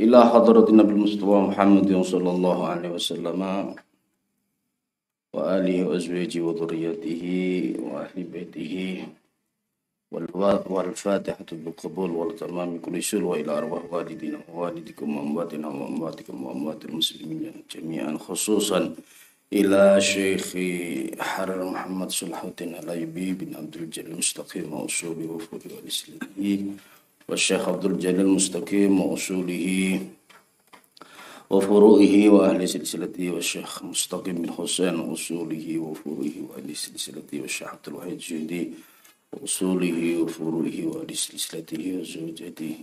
إلى حضرة النبي المصطفى محمد صلى الله عليه وسلم وآله وأزواجه وذريته وأهل بيته والفاتحة بالقبول والتمام كل شر وإلى أرواح والدينا ووالدكم وأمواتنا وأمواتكم وأموات المسلمين جميعا خصوصا إلى شيخ حرر محمد صلاح الدين الأيوبي بن عبد الجليل المستقيم وأصوله وفوره والإسلامي والشيخ عبد الجليل المستقيم وأصوله وفروعه وأهل سلسلته والشيخ مستقيم بن حسين وأصوله وفروعه وأهل سلسلته والشيخ عبد الوحيد الجندي وأصوله وفروعه وأهل سلسلته وزوجته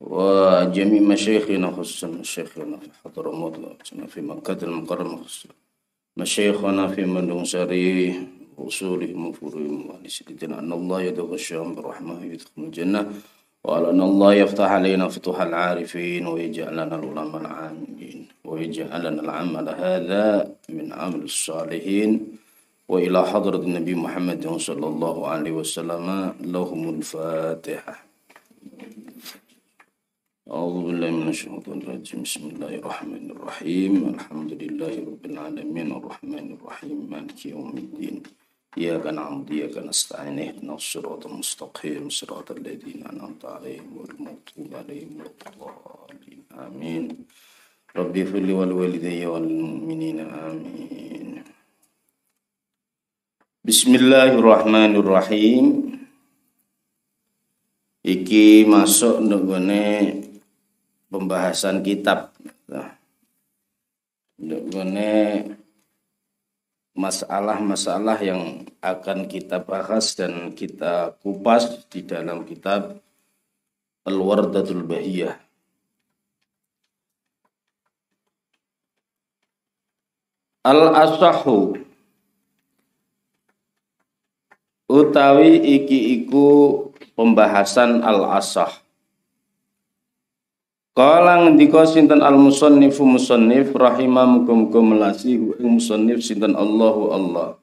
وجميع مشايخنا خصوصا مشايخنا في حضرموت في مكة المكرمة خصوصا مشايخنا في مندون ساري وصولهم وفروعهم وأهل سيدنا أن الله يدعو الشام برحمة يدخل الجنة. وعلى أن الله يفتح علينا فتوح العارفين ويجعلنا العلماء العاملين ويجعلنا العمل هذا من عمل الصالحين. وإلى حضرة النبي محمد صلى الله عليه وسلم لهم الفاتحة. أعوذ بالله من الشيطان الرجيم. بسم الله الرحمن الرحيم. الحمد لله رب العالمين. الرحمن الرحيم. مالك يوم الدين. إياك نعبد وإياك نستعين اهدنا الصراط المستقيم صراط الذين أنعمت عليهم غير المغضوب عليهم ولا الضالين آمين ربي اغفر لي ولوالدي والمؤمنين آمين بسم الله الرحمن الرحيم Iki masuk nggone pembahasan kitab. Nah, nggone masalah-masalah yang akan kita bahas dan kita kupas di dalam kitab Al-Wardatul Bahiyah. Al-Asahu utawi iki iku pembahasan al-asah Kala ngendika sinten al musannifu musannif rahimah muga-muga melasi musannif sinten Allahu Allah.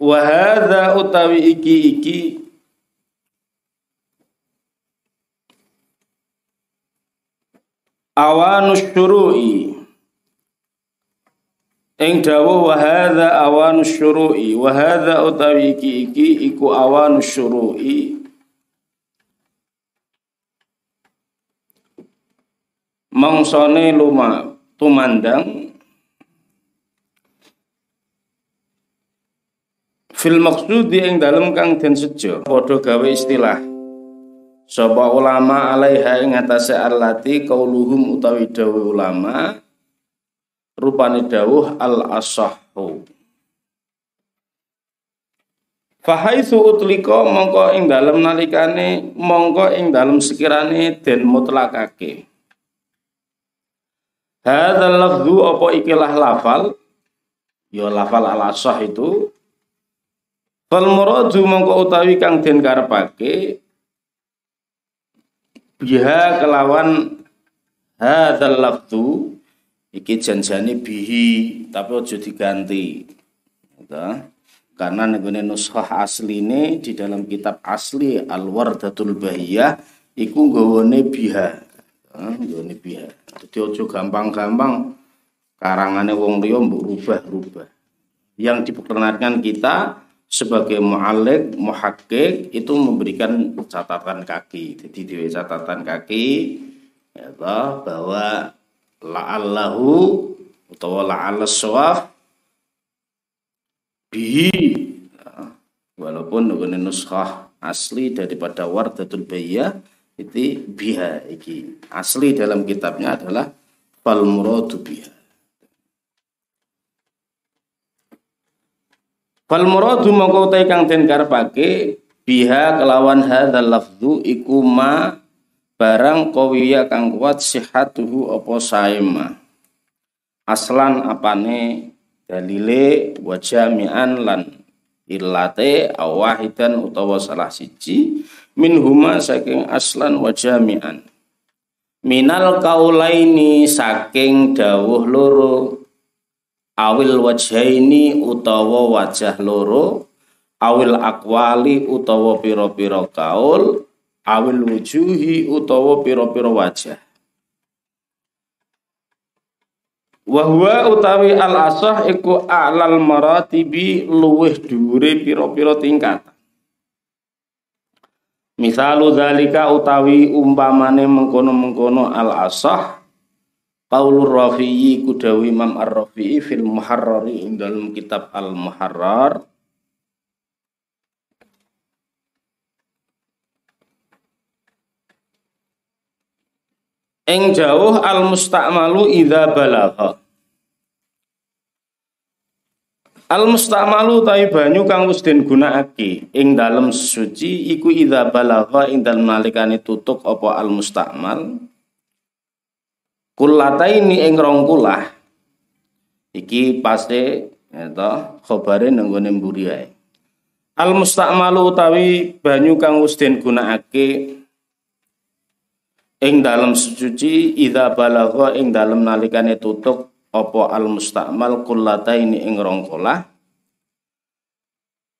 Wa hadza utawi iki iki awanus syuru'i ing dawuh wa hadza awanus syuru'i wa hadza utawi iki iki iku awanus syuru'i mangsane luma tumandang. Fil maksudi ing dalem kang den sejo padha gawe istilah. Sapa ulama alaiha ing atase allati qauluhum utawi dawuh ulama rupane dawuh al asahhu Fahaitsu utlika mongko ing dalem nalikane mongko ing dalem sekirane den mutlakake Hadzal lafzu apa ikilah lafal? Ya lafal al itu Fal muradu mongko utawi kang den karepake biha kelawan hadzal lafzu iki janjane bihi tapi aja diganti. Gitu. Karena negone nushah asline di dalam kitab asli Al-Wardatul Bahiyah iku nggawane biha. Nggone biha. Dadi aja gampang-gampang karangane wong liya mbok rubah-rubah. Yang diperkenankan kita sebagai mu'alik, muhakkik itu memberikan catatan kaki. Jadi di catatan kaki ya toh, bahwa la'allahu atau la'alla sawaf bihi walaupun dengan nuskah asli daripada wardatul bayyah itu biha iki. Asli dalam kitabnya adalah fal muradu biha. Fal muradu mongko kang den karepake biha kelawan hadzal lafzu iku ma barang kawiya kang kuat sihatuhu apa saema. Aslan apane dalile wa jami'an lan illate awahidan utawa salah siji min huma saking aslan wa jami'an. Minal kaulaini saking dawuh loro awil wajhaini utawa wajah loro awil akwali utawa pira-pira kaul awil wujuhi utawa pira-pira wajah Wahwa utawi al asah iku a'lal maratibi luweh dhuwure pira-pira tingkat. Misalu zalika utawi umpamane mengkono-mengkono al asah Qaulur Rafi'i kudawi Imam Ar-Rafi'i fil Muharrari dalam kitab Al Muharrar Eng jauh al musta'malu idza balagha. Al musta'malu ta'i banyu kang wis den gunakake ing dalem suci iku idza balagha ing dalem nalikane tutuk apa al musta'mal. Kullataini ing rong kulah. Iki paste eta khobare nang gone mburi. Al musta'malu utawi banyu kang wis den gunakake ing dalam suci idza balagha ing dalam nalikane tutuk apa al mustakmal kullataini ing rongkolah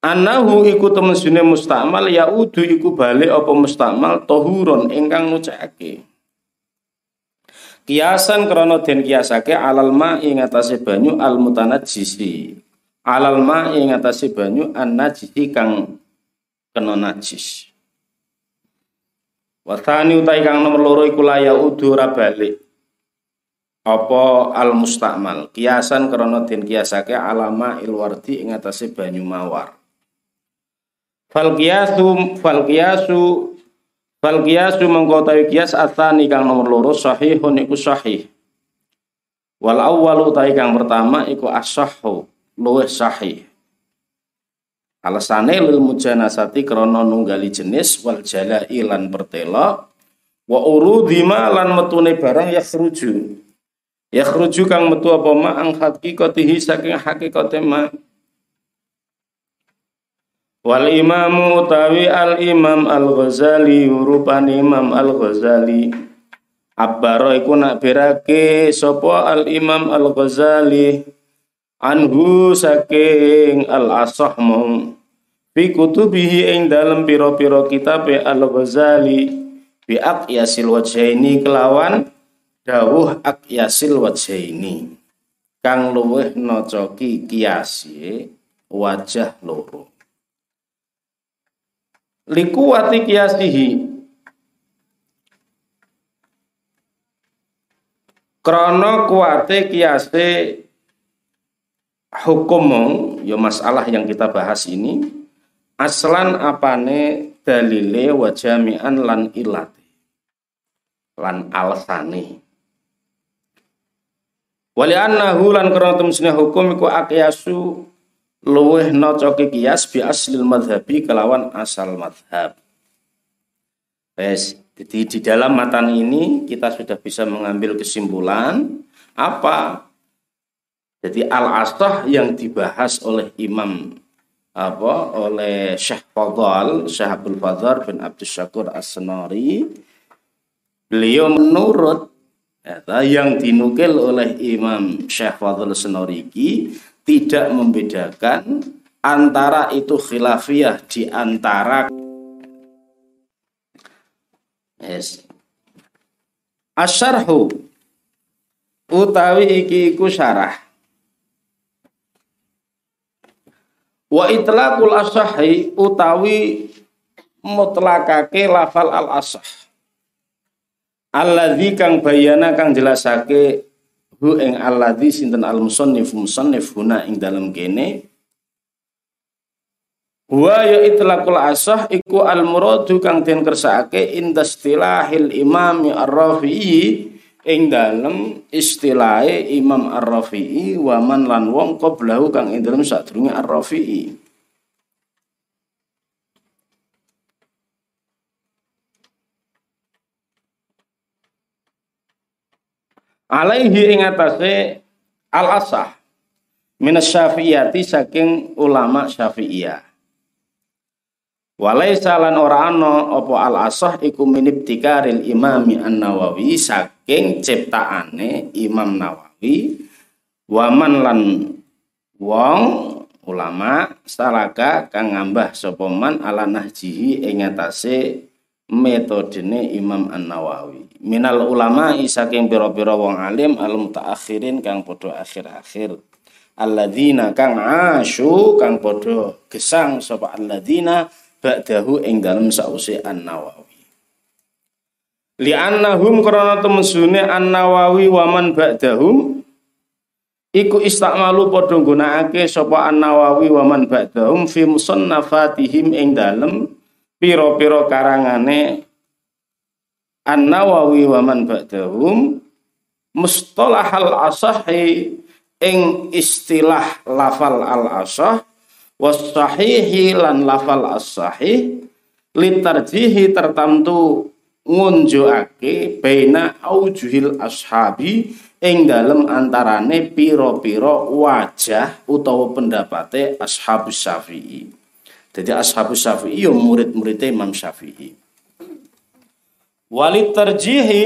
Anahu iku temesune mustakmal ya udu iku balik apa mustakmal tohuron ingkang ngucake. Kiasan krana den kiasake alal ma ing atase banyu al mutanajjisi. Alal ma ing atase banyu an najisi kang kena najis. Wasani utai kang nomor loro iku laya udu ora balik. Apa al mustakmal kiasan krana den kiasake alama ilwardi ing atase banyu mawar. Fal kiasu fal kiasu fal kiasu mengko kias atani kang nomor loro sahihun iku sahih. Wal awwal utai kang pertama iku as-sahhu luwih sahih. Alasane lil mujanasati krana nunggali jenis wal jala ilan pertela wa urudima lan metune barang yakhruju. Yakhruju kang metu apa ma ang hakikatihi saking hakikate ma. Wal imamu tawi al imam al Ghazali rupane imam al Ghazali Abbaro iku nak berake sapa al imam al Ghazali anhu saking al asah mong fi kutubihi ing dalam piro-piro kitab al Ghazali bi aqyasil wajhaini kelawan dawuh aqyasil wajhaini. Kang luweh nocoki kiasi wajah loro. Likuwati kiasihi. Krono kuwate kiase hukum ya masalah yang kita bahas ini aslan apane dalile wa jami'an lan ilate? Lan alsane wali annahu lan karena temsine hukum iku aqyasu luweh nocoki kias bi aslil madhabi kelawan asal madhab Wes, jadi di dalam matan ini kita sudah bisa mengambil kesimpulan apa jadi al-asah yang dibahas oleh Imam apa oleh Syekh Fadal, Syekh Abdul Fadhar bin Abdul Syakur As-Senari beliau menurut ya, yang dinukil oleh Imam Syekh Fadl Senoriki tidak membedakan antara itu khilafiyah di antara yes. Asyarhu utawi iki iku syarah Wa itlaqul asahi utawi mutlakake lafal al asah. Alladzi kang bayana kang jelasake hu ing alladzi sinten al musannif musannif huna ing dalam kene Wa ya itlaqul asah iku al muradu kang den kersake indastilahil imam ar-rafi'i ing dalem istilahe Imam Ar-Rafi'i wa man lan wong qablahu kang ing dalem sadurunge Ar-Rafi'i. Alaihi ing atase al-asah minas syafi'iyati saking ulama syafi'iyah. Walaisa lan ora ana apa al asah iku minibtikaril imami an-Nawawi saking ciptaane Imam Nawawi waman lan wong ulama stalaka kang ngambah sapa man ala nahjihi ing atase metodene Imam An-Nawawi. Minal ulama saking pira-pira wong alim al mutaakhirin kang padha akhir-akhir. Alladzina kang asyu kang padha gesang sapa alladzina ba'dahu ing dalem sause An-Nawawi. Li'annahum krana temesune An-Nawawi wa man ba'dahum iku istakmalu padha nggunakake sapa An-Nawawi wa man ba'dahum fi musannafatihim ing dalem piro-piro karangane An-Nawawi wa man ba'dahum mustalahal asahi ing istilah lafal al asah was sahihi lan lafal as sahih litarjihi tertentu ngunjukake baina aujuhil ashabi ing dalem antarane piro-piro wajah utawa pendapate ashabus syafi'i jadi ashabus syafi'i yo murid-muridnya Imam Syafi'i. Wali terjihi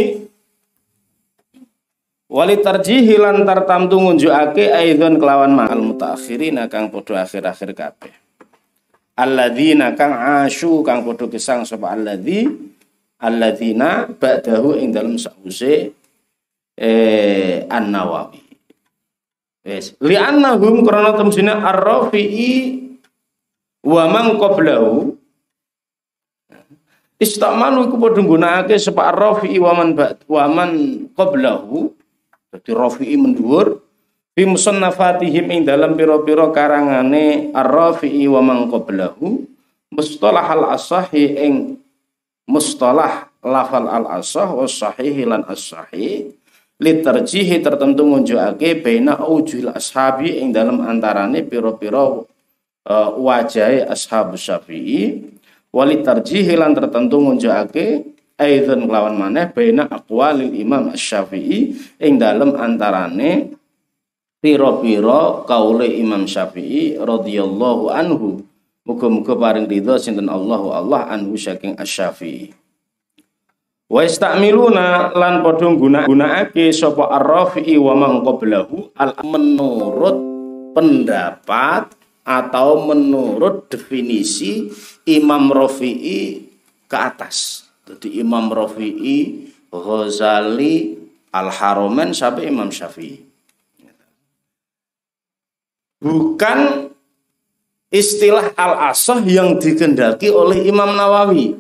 Wali tarjihi lan tartamtu ngunjukake aidon kelawan ma'al mutaakhirin kang padha akhir-akhir kabeh. Alladzina kang asyu kang padha gesang sapa alladzi alladzina ba'dahu ing dalem sause eh An-Nawawi. Wes, li'annahum krana temsine ar-Rafi'i wa man qablahu. Istamalu iku padha nggunakake sapa rafi'i wa man wa man qablahu. Dadi rafi'i mendhuwur fi musannafatihim ing dalam pira-pira karangane ar-rafi'i wa man qablahu. Mustalah al-asahi ing mustalah lafal al-asah wa sahihi lan as-sahih. Litarjihi tertentu ngunjukake baina ujul ashabi ing dalam antarane pira-pira uh, wajahe ashabus syafi'i. Wali tarjihi lan tertentu ngunjukake aidon kelawan maneh baina aqwalil imam asy-syafi'i ing dalem antarane pira-pira kaule imam syafi'i radhiyallahu anhu muga-muga paring ridho sinten Allahu Allah anhu saking asy-syafi'i Wa istamiluna lan padha gunakake sapa ar-rafi'i wa man qablahu al menurut pendapat atau menurut definisi Imam Rafi'i ke atas. Jadi Imam Rafi'i, Ghazali, Al-Haromen sampai Imam Syafi'i. Bukan istilah al-asah yang dikendaki oleh Imam Nawawi.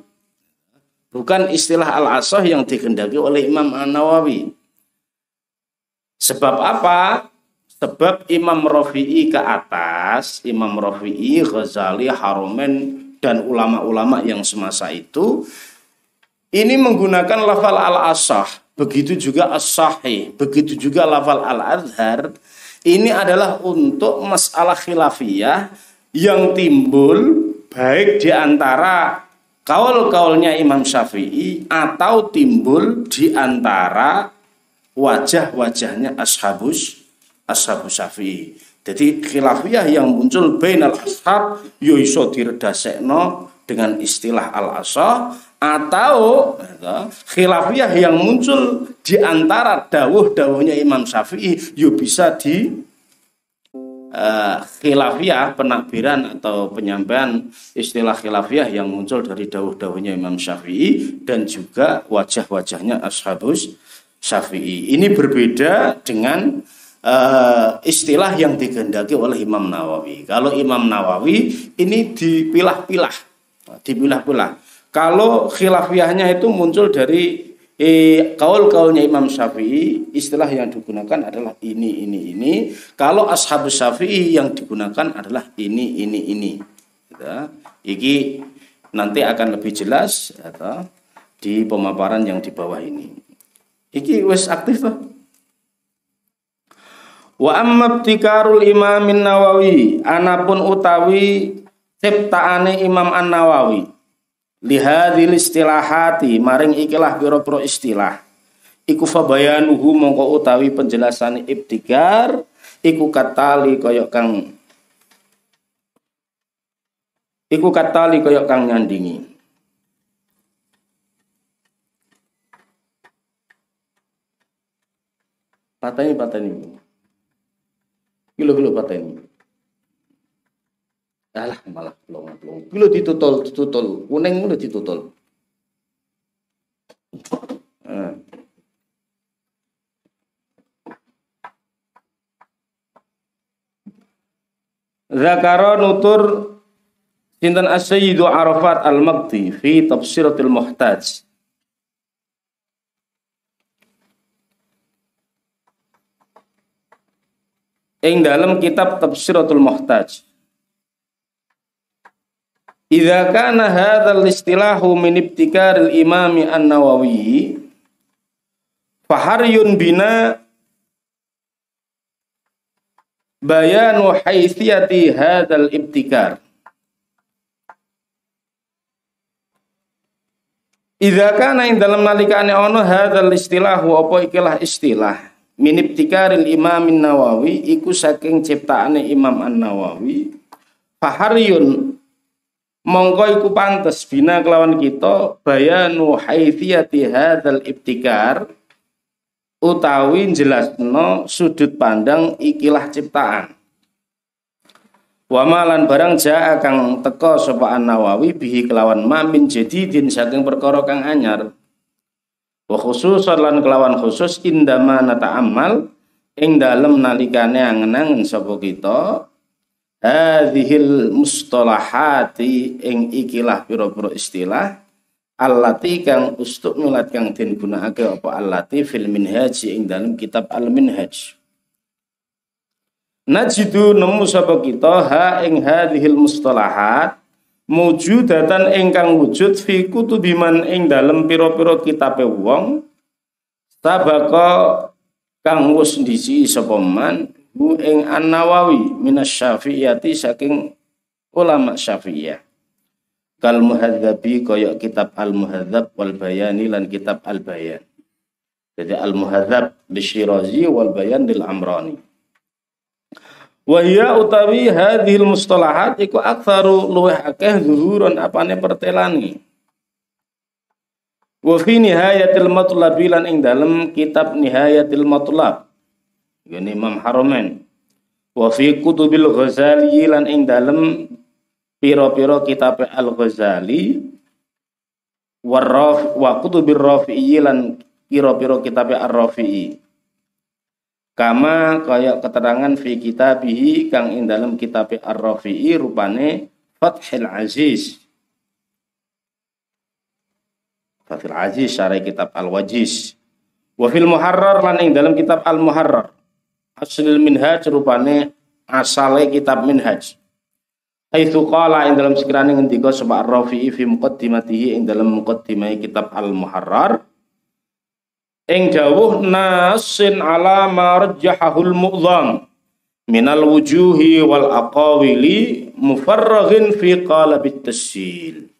Bukan istilah al-asah yang dikendaki oleh Imam An-Nawawi. Sebab apa? Sebab Imam Rafi'i ke atas, Imam Rafi'i, Ghazali, Haromen, dan ulama-ulama yang semasa itu, ini menggunakan lafal al-asah, begitu juga as-sahih, begitu juga lafal al-adhar, ini adalah untuk masalah khilafiyah yang timbul baik di antara kaul-kaulnya Imam Syafi'i atau timbul di antara wajah-wajahnya ashabus ashabu syafi'i. Jadi khilafiyah yang muncul bainal ashab yo ya iso diredasekno dengan istilah al-asah atau ya, khilafiyah yang muncul di antara dawuh-dawuhnya Imam Syafi'i yo bisa di uh, khilafiyah penakbiran atau penyampaian istilah khilafiyah yang muncul dari dawuh-dawuhnya Imam Syafi'i dan juga wajah-wajahnya ashabus Syafi'i. Ini berbeda dengan uh, istilah yang digendaki oleh Imam Nawawi. Kalau Imam Nawawi ini dipilah-pilah, dipilah-pilah. Kalau khilafiyahnya itu muncul dari eh, kaul-kaulnya Imam Syafi'i, istilah yang digunakan adalah ini, ini, ini. Kalau ashabus Syafi'i yang digunakan adalah ini, ini, ini. Ya. Iki nanti akan lebih jelas ya, di pemaparan yang di bawah ini. Iki wes aktif tuh. Wa amma ibtikarul imamin nawawi Anapun utawi ciptaane Imam An Nawawi Lihadil istilahati Maring ikilah biro-biro istilah Iku fabayanuhu mongko utawi penjelasan ibtikar Iku katali koyok kang Iku katali koyok kang nyandingi Patani patani. Kilo kilo pateni. Alah malah plong-plong. Kuwi ditutul, ditutul. Kuning lho ditutul. Nah. Nutur sinten as-sayyidu Arafat al-Makti fi tafsiratil muhtaj. Ing dalam kitab Tafsiratul Muhtaj. Idza kana hadzal istilahu min ibtikaril imami an-nawawi faharyun bina bayanu haitsiyati hadzal ibtikar Idza kana ing dalam nalikane ana hadzal istilahu apa ikilah istilah? Min ibtikaril imam nawawi iku saking ciptaane Imam An-Nawawi faharyun mongko iku pantes bina kelawan kita bayanu haithiyati hadzal ibtikar utawi jelasno sudut pandang ikilah ciptaan Wamalan barang jaa kang teko sapa Nawawi bihi kelawan mamin jadidin saking perkara kang anyar. Wa khususan lan kelawan khusus indama amal ing dalem nalikane angen-angen sapa kita hadhil mustalahati ing ikilah pira-pira istilah allati kang ustuk nulat kang den gunakake apa allati fil minhaj ing dalam kitab al minhaj najidu nemu sapa kita ha ing hadhil mustalahat mujudatan ingkang wujud fi kutubiman ing dalam pira-pira kitabe wong sabaka kang wis ndisi sapa man hu ing An-Nawawi minas Syafi'iyati saking ulama Syafi'iyah. Kal muhadzabi kaya kitab Al-Muhadzab wal Bayani lan kitab Al-Bayan. Jadi Al-Muhadzab Bisyirazi wal Bayan lil Amrani. Wa hiya utawi hadhil mustalahat iku aktsaru luweh akeh zuhuron apane pertelani. Wa fi nihayatil matlab lan ing dalem kitab nihayatil matlab Gini Imam Haromen. Wa fi kutubil Ghazali lan ing dalem piro-piro kitab Al-Ghazali warraf wa kutubir Rafi'i lan piro-piro kitab Ar-Rafi'i. Kama kaya keterangan fi kitabihi kang ing dalam kitab Ar-Rafi'i rupane Fathil Aziz. Fathil Aziz syarah kitab Al-Wajiz. Wa fil Muharrar lan ing dalam kitab Al-Muharrar aslil minhaj rupane asale kitab minhaj. Haitsu qala ing dalam sekiranya ngendika sapa Rafi'i fi muqaddimatihi ing dalam muqaddimah kitab Al-Muharrar ing dawuh nasin ala ma rajjahahul mu'dham minal wujuhi wal aqawili mufarraghin fi qalabit tasil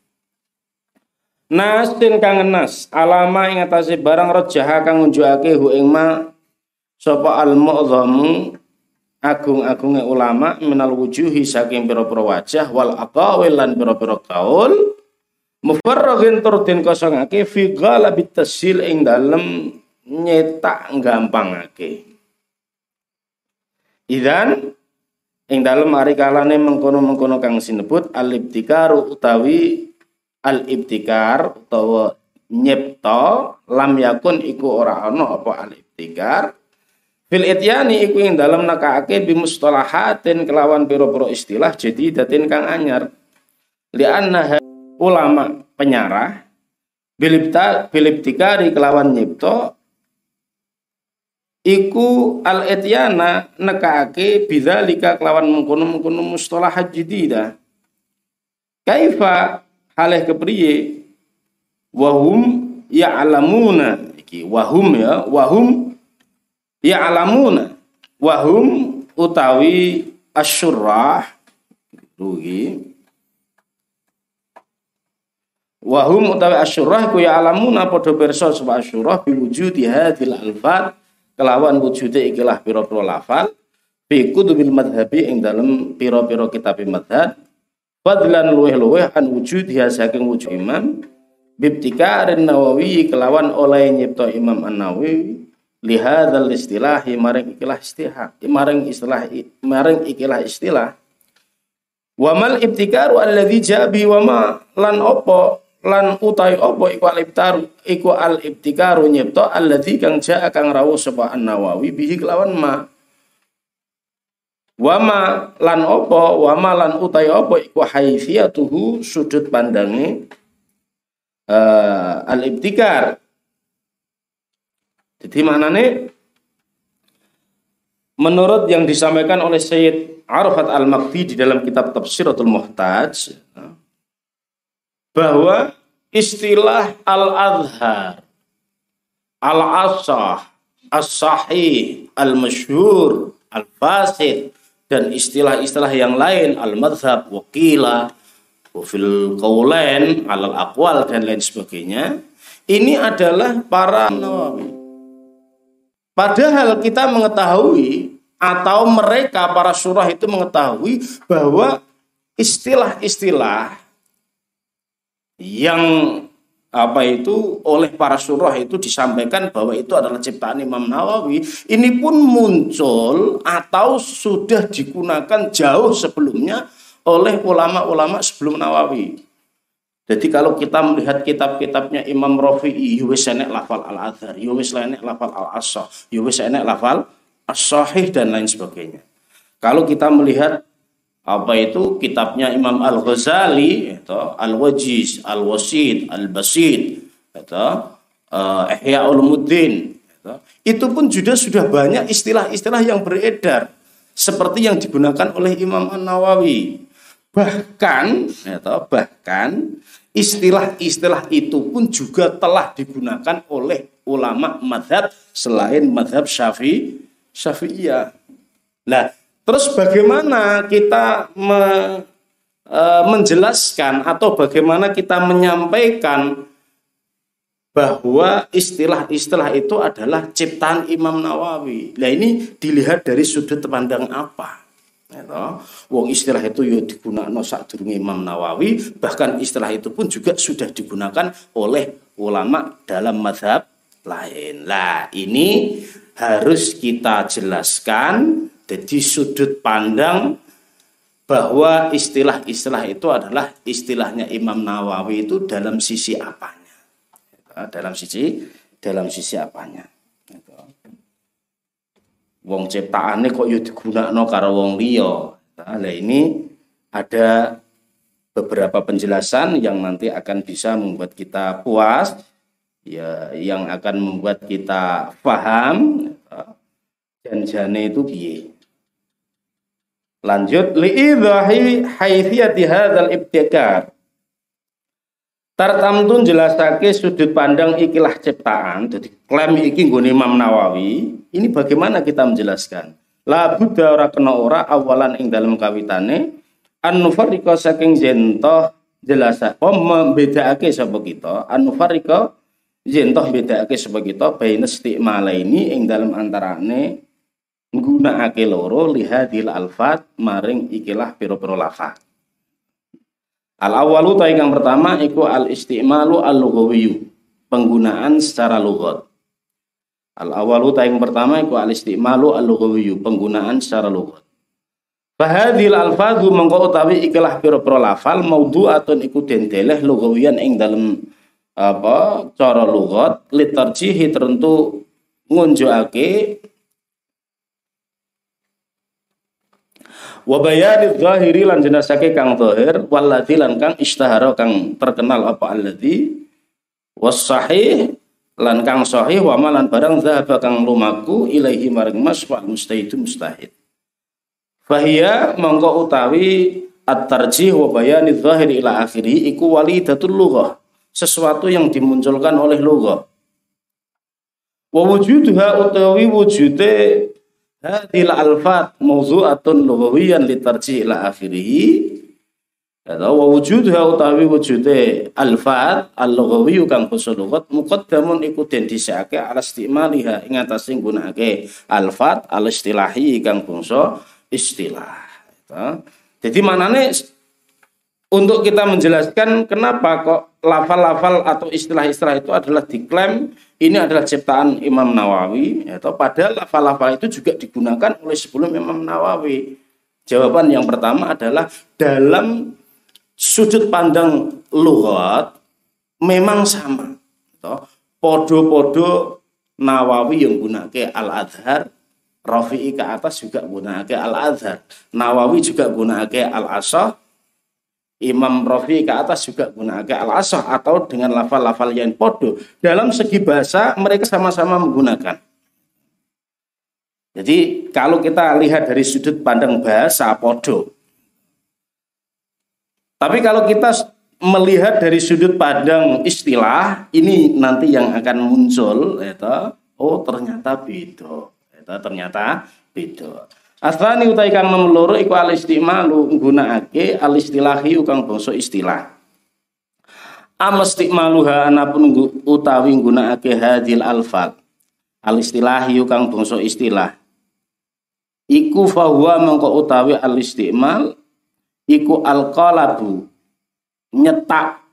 Nasin kang nas alama ing atase barang rajah kang nunjukake hu ing ma sapa al mu'dhamu agung-agunge ulama minal wujuhi saking pira-pira wajah wal aqawil lan pira-pira kaul mufarraghin tur den kosongake fi ghalabit tasil ing dalem nyetak gampangake. Idan ing dalem ari kalane mengkono-mengkono kang sinebut al-ibtikar utawi al-ibtikar utawa nyipta lam yakun iku ora ana apa al-ibtikar Fil ityani iku ing dalem nakaake bi mustalahatin kelawan pira-pira istilah jadi datin kang anyar. Lianna ulama penyarah bilipta biliptikari kelawan nyipto iku al ityana nekaake bidzalika kelawan mengkono-mengkono mustalahat jadida. Kaifa halih kepriye wahum ya'lamuna iki wahum ya wahum ya alamuna wahum utawi asyurrah rugi. Wahum utawi asyurrah ku ya alamuna padha pirsa sapa asyurrah biwujudi hadil alfat kelawan wujude ikilah pira-pira lafal fi kutubil madhabi ing dalem pira-pira kitab madhab fadlan luweh-luweh an wujud saking wujud imam bibtikarin nawawi kelawan oleh nyipta imam an-nawawi lihadzal istilahi maring ikilah istilah maring istilah maring ikilah istilah. Wamal ibtikaru alladzi jabi wama lan opo lan utai opo iku al ibtaru iku al ibtikaru nyipta alladzi kang jaa kang rawuh sapa An-Nawawi bihi kelawan ma. Wama lan opo wama lan utai opo iku haifiyatuhu sudut pandangi uh, al ibtikar jadi nih menurut yang disampaikan oleh Sayyid Arafat Al-Makti di dalam kitab Tafsiratul Muhtaj bahwa istilah al-azhar, al-asah, as-sahih, al-masyhur, al-fasid dan istilah-istilah yang lain al-madhab, wakila, fil qawlain, al-aqwal dan lain sebagainya ini adalah para Padahal kita mengetahui atau mereka para surah itu mengetahui bahwa istilah-istilah yang apa itu oleh para surah itu disampaikan bahwa itu adalah ciptaan Imam Nawawi ini pun muncul atau sudah digunakan jauh sebelumnya oleh ulama-ulama sebelum Nawawi jadi kalau kita melihat kitab-kitabnya Imam Rafi'i, yuwis enek lafal al-adhar, yuwis enek lafal al-asah, yuwis enek lafal as-sahih dan lain sebagainya. Kalau kita melihat apa itu kitabnya Imam Al-Ghazali, itu Al-Wajiz, Al-Wasid, Al-Basid, itu uh, Ihya Ulumuddin, itu, itu pun juga sudah banyak istilah-istilah yang beredar seperti yang digunakan oleh Imam An-Nawawi. Bahkan, itu, bahkan Istilah-istilah itu pun juga telah digunakan oleh ulama madhab selain madhab syafi syafi'iyah. Nah, terus bagaimana kita me, e, menjelaskan atau bagaimana kita menyampaikan bahwa istilah-istilah itu adalah ciptaan Imam Nawawi. Nah ini dilihat dari sudut pandang apa? Ya Wong istilah itu ya digunakan sak durunge Imam Nawawi, bahkan istilah itu pun juga sudah digunakan oleh ulama dalam madhab lain. Lah ini harus kita jelaskan jadi sudut pandang bahwa istilah-istilah itu adalah istilahnya Imam Nawawi itu dalam sisi apanya. Dalam sisi dalam sisi apanya wong ciptaane kok yo digunakno karo wong liya. Nah, ini ada beberapa penjelasan yang nanti akan bisa membuat kita puas ya yang akan membuat kita paham dan jane itu piye. Lanjut liidhahi haifiyati hadzal ibtikar. Tartamtun jelasake sudut pandang ikilah ciptaan. Jadi klaim iki nggone Imam Nawawi. Ini bagaimana kita menjelaskan? La buddha ora kena ora awalan ing dalam kawitane an nufarriqa saking jento jelasa oh membedakake sapa kita an nufarriqa jento bedakake sapa kita baina ini ing dalam antarane nggunakake loro lihadil alfat maring ikilah piro-piro lafaz Al awalu ta yang pertama iku al istimalu al lughawiyyu, penggunaan secara lughat. Al awalu ta yang pertama iku al istimalu al lughawiyyu, penggunaan secara lughat. Fahadhil alfadhu mengko utawi ikilah pira-pira lafal maudhu'atun iku dendeleh lugawiyan ing dalem apa cara lughat litarjihi tertentu ngunjukake wa bayani zahiri lan jenasake kang zahir walladzi lan kang istahara kang terkenal apa alladzi? Was sahih lan kang sahih wa malan barang zahaba kang lumaku ilaihi maring mas wa mustahidu mustahid. Fahiya mongko utawi at-tarjih wa bayani zahiri ila akhiri iku walidatul lughah sesuatu yang dimunculkan oleh lughah. Wa wujuduha utawi wujude hadil alfat mawzu'atun lughawiyan litarji ila akhirih Ya, wa wujudha utawi wujude alfat al-lughawi kang basa lughat muqaddamun iku den dhisike ala istimaliha ing atase nggunakake alfat al istilahi kang bangsa istilah. Manane untuk kita menjelaskan kenapa kok lafal-lafal atau istilah-istilah itu adalah diklaim ini adalah ciptaan Imam Nawawi atau padahal lafal-lafal itu juga digunakan oleh sebelum Imam Nawawi Jawaban yang pertama adalah dalam sudut pandang lughat memang sama. Podo-podo Nawawi yang gunake Al-Adhar, Rafi'i ke atas juga gunake Al-Adhar. Nawawi juga gunake Al-Asah, Imam Rafi'i ke atas juga gunake Al-Asah atau dengan lafal-lafal yang podo. Dalam segi bahasa mereka sama-sama menggunakan. Jadi kalau kita lihat dari sudut pandang bahasa podo. Tapi kalau kita melihat dari sudut pandang istilah, ini nanti yang akan muncul itu oh ternyata beda. Itu ternyata beda. Asrani utai kang nomor iku al istimalu nggunakake al istilahi kang bangsa istilah. Am istimaluha anapun utawi nggunakake hadil alfal. Al istilahi kang bangsa istilah iku fahuwa mengko utawi al istimal iku al qalabu nyetak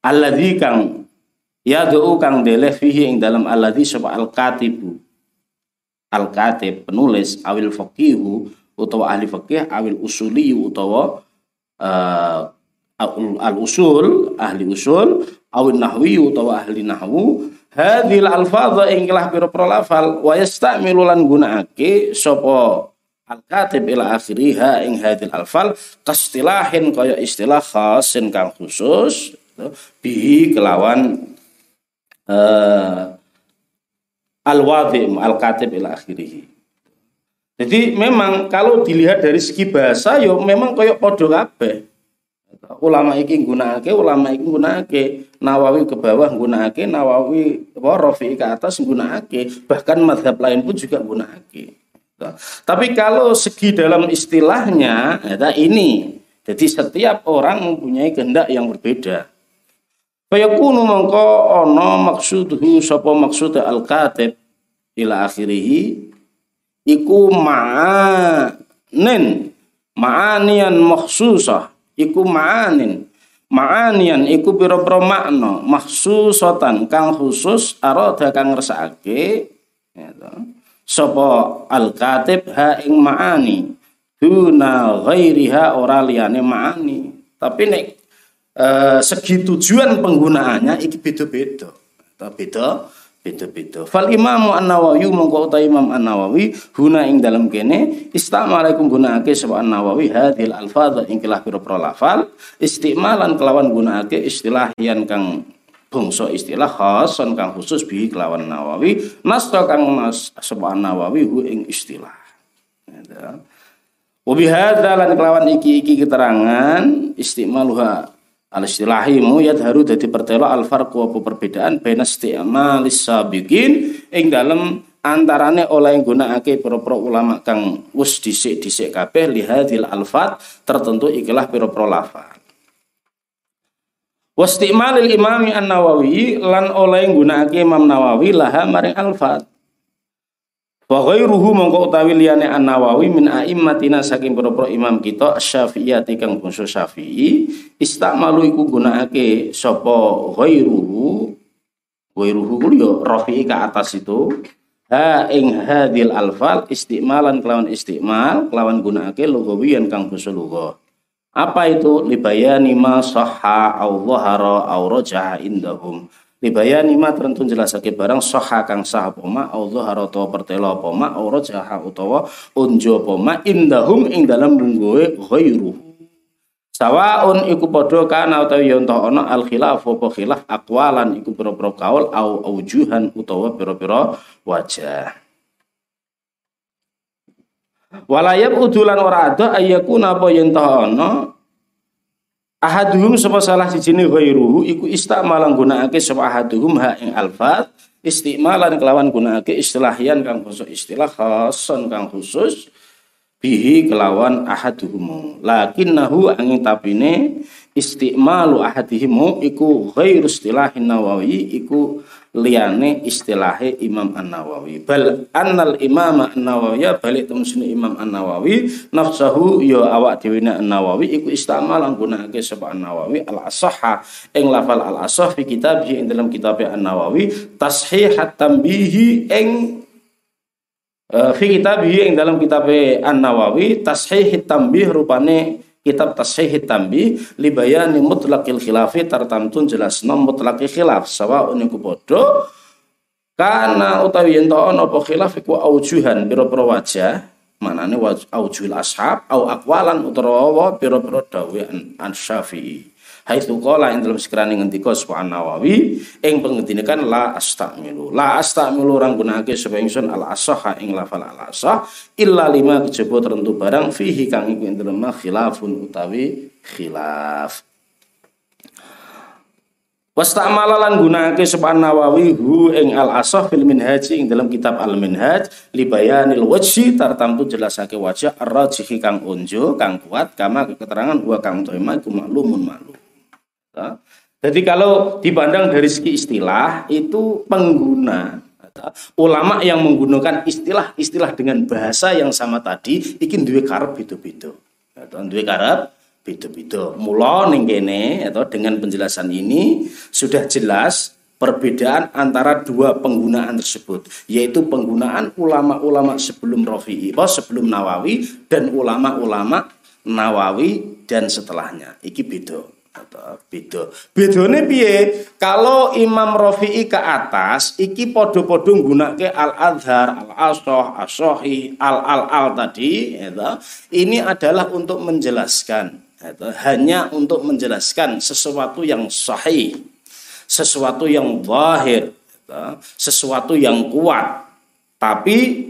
alladzi kang yad'u kang deleh fihi ing dalam alladzi sapa al katibu al katib penulis awil faqihu utawa ahli fikih awil usuli utawa uh, al usul ahli usul awil nahwi utawa ahli nahwu. Hadhil alfadha ing kelah pira-pira lafal wa yastamilu lan gunakake sapa al katib ila akhiriha ing hadhil alfal kastilahin kaya istilah khasin kang khusus bihi kelawan uh, al wadhim al katib ila akhirih. Jadi memang kalau dilihat dari segi bahasa yo memang kaya padha kabeh. Ulama iki nggunakake ulama iki nggunakake. Nawawi ke bawah nggunakake Nawawi apa Rafi ke atas nggunakake. Bahkan madhab lain pun juga nggunakake. Tapi kalau segi dalam istilahnya ya, ini. Jadi setiap orang mempunyai kehendak yang berbeda Fayakunu mongko ono maksudhu sapa maksud al-katib ila akhirih iku ma'anin ma'anian makhsusah iku ma'anin ma'anian iku pira-pira makna mahsusatan kang khusus arada kang ngersakake ya sapa al katib ha ing ma'ani duna ghairiha ora liyane ma'ani. Tapi nek e, segi tujuan penggunaannya iki beda-beda beda beda-beda. Fal Imam An-Nawawi mongko uta Imam An-Nawawi huna ing dalam kene istamalaikum gunakake sapa An-Nawawi hadhil alfadz ing kelah pira-pira lafal istimalan kelawan gunakake istilah yang kang bangsa istilah khasan kang khusus bi kelawan Nawawi nasta kang nas sapa Nawawi hu ing istilah. Wabi hadza lan kelawan iki-iki keterangan istimaluha al istilahimu yadharu dadi pertelo al farqu apa perbedaan baina isti'malis sabiqin ing dalem antarane oleh nggunakake pira-pira ulama kang wis dhisik-dhisik kabeh lihadil alfat tertentu ikilah pira-pira lafal Wastimalil imami an-nawawi lan oleh nggunakake Imam Nawawi laha maring alfat Wa ghairuhu mongko utawi liyane An-Nawawi min a'immatina saking pira imam kita Syafi'iyati kang bangsa Syafi'i istamalu iku gunakake sapa ghairuhu. Ghairuhu ku yo rafi'i ke atas itu. Ha ing hadil alfal istimalan kelawan istimal kelawan gunakake lugawiyan kang bangsa lugha. Apa itu? Libayani ma sahha au dhahara au indahum Libayani ma terentun jelasake barang soha kang sah apa ma au dhahara utawa pertelo apa ma au rajaha utawa unjo apa ma indahum ing dalam lungguhe ghairu. Sawaun iku padha kana utawa yen ana al khilaf apa khilaf aqwalan iku pira-pira kaul au aujuhan utawa pira-pira wajah. Walayab udulan ora ada ayakuna apa yen ana ahaduhum sapa salah sijine ghairuhu iku istamalan gunakake sapa ahaduhum ha ing alfat istimalan kelawan gunakake istilahian kang basa istilah khason kang khusus bihi kelawan ahaduhum. Lakinnahu angin tapine istimalu ahadihimu iku ghairu istilahin nawawi iku liyane istilahe Imam An-Nawawi. Bal annal Imam An-Nawawi ya balik temen Imam An-Nawawi nafsahu ya awak dhewe An-Nawawi iku istamal nggunakake sapa An-Nawawi. Al-asahha ing lafal al-asah fi kitab ing dalam kitab An-Nawawi tashihat tambihi ing uh, fi kitabih ing dalam kitab An-Nawawi tashih tambih rupane kitab tashih tambih li bayani mutlaqil khilafi tartamtun jelasno mutlaqil khilaf. Sawa uniku padha karena utawi yen ana apa khilaf iku aujuhan pira-pira wajah. Manane aujuhul ashab au akwalan utawa pira-pira dawuh an Syafi'i haitsu qala ing dalam sekirane ngendika sapa Nawawi ing pengendine kan la astamilu la astamilu orang gunake sapa ingsun al asah ing lafal al asah illa lima kejaba tertentu barang fihi kang iku ing dalem khilafun utawi khilaf Wastamala lan gunake sapa Nawawi hu ing al asah fil minhaj ing dalam kitab al minhaj li bayanil wajhi tartamtu jelasake wajah ar-rajih kang unjo kang kuat kama keterangan wa kang tema iku maklumun maklum. Jadi kalau dipandang dari segi istilah itu pengguna ulama yang menggunakan istilah-istilah dengan bahasa yang sama tadi ikin duwe karep beda-beda. Duwe karep beda-beda. Mula ning atau dengan penjelasan ini sudah jelas perbedaan antara dua penggunaan tersebut yaitu penggunaan ulama-ulama sebelum Rafi'i, sebelum Nawawi dan ulama-ulama Nawawi dan setelahnya. Iki beda. Beda. Bedone piye? Kalau Imam Rafi'i ke atas iki podo-podo nggunakake Al-Azhar, Al-Ashoh, Ashohi, Al-Al-Al tadi, ya ini adalah untuk menjelaskan itu hanya untuk menjelaskan sesuatu yang sahih, sesuatu yang zahir, sesuatu yang kuat. Tapi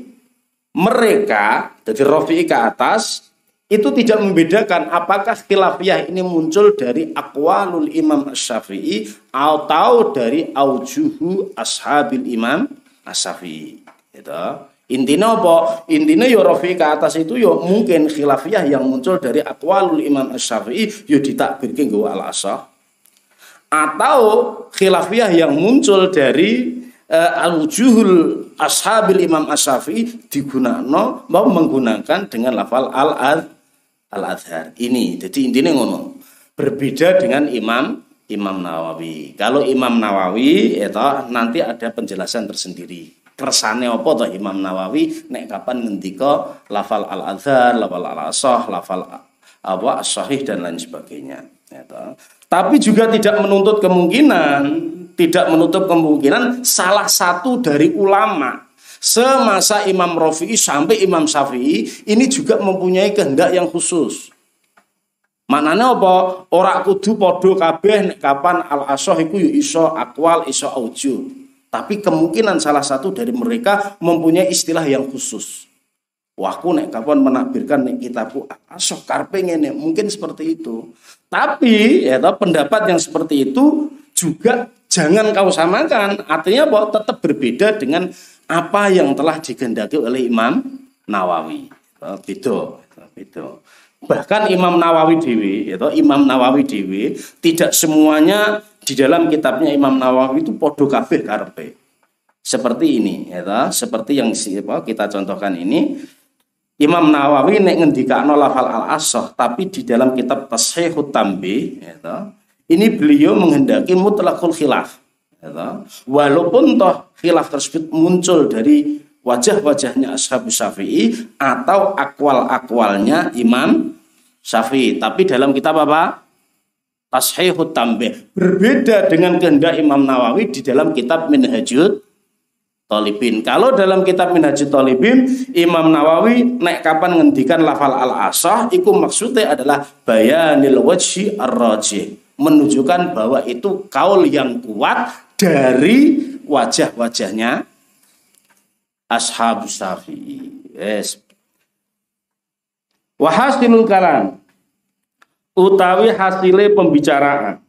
mereka dari Rafi'i ke atas itu tidak membedakan apakah khilafiyah ini muncul dari akwalul Imam Syafi'i atau dari aujuhu ashabil Imam Syafi'i. Gitu. Intinya apa? Intinya ya Rafi ke atas itu ya mungkin khilafiyah yang muncul dari akwalul Imam Syafi'i ya ditakbirkan gue al asah atau khilafiyah yang muncul dari uh, al-wujuhul ashabil Imam Asyafi'i digunakan mau menggunakan dengan lafal al al-azhar ini. Jadi intinya ngono. Berbeda dengan Imam Imam Nawawi. Kalau Imam Nawawi itu nanti ada penjelasan tersendiri kersane apa to Imam Nawawi nek kapan ngendika lafal al azhar lafal al asah lafal apa sahih dan lain sebagainya ya tapi juga tidak menuntut kemungkinan tidak menutup kemungkinan salah satu dari ulama semasa Imam Rafi'i sampai Imam Syafi'i ini juga mempunyai kehendak yang khusus Manane apa? Ora kudu padha kabeh kapan al asah iku ya iso akwal iso auju. Tapi kemungkinan salah satu dari mereka mempunyai istilah yang khusus. Wah, nek kapan menakbirkan nek kitabku asoh karpe ngene, mungkin seperti itu. Tapi ya pendapat yang seperti itu juga jangan kau samakan. Artinya bahwa tetap berbeda dengan apa yang telah digendaki oleh Imam Nawawi. Beda, beda. Bahkan Imam Nawawi Dewi, toh, Imam Nawawi Dewi tidak semuanya di dalam kitabnya Imam Nawawi itu podo kabeh karpe. Seperti ini, ya seperti yang kita contohkan ini. Imam Nawawi nek ngendikakno lafal al asah tapi di dalam kitab Tashihut Tambi, ini beliau menghendaki mutlakul khilaf. Walaupun toh khilaf tersebut muncul dari wajah-wajahnya Ashab Syafi'i atau akwal-akwalnya Imam Syafi'i. Tapi dalam kitab apa? Tashihut Tambih. Berbeda dengan kehendak Imam Nawawi di dalam kitab Minhajut Tolibin. Kalau dalam kitab Minhajut Tolibin, Imam Nawawi naik kapan ngendikan lafal al-asah, itu maksudnya adalah bayanil wajhi ar-rajih. Menunjukkan bahwa itu kaul yang kuat dari wajah-wajahnya ashab syafi'i. Yes. Wahasilul kalam utawi hasile pembicaraan.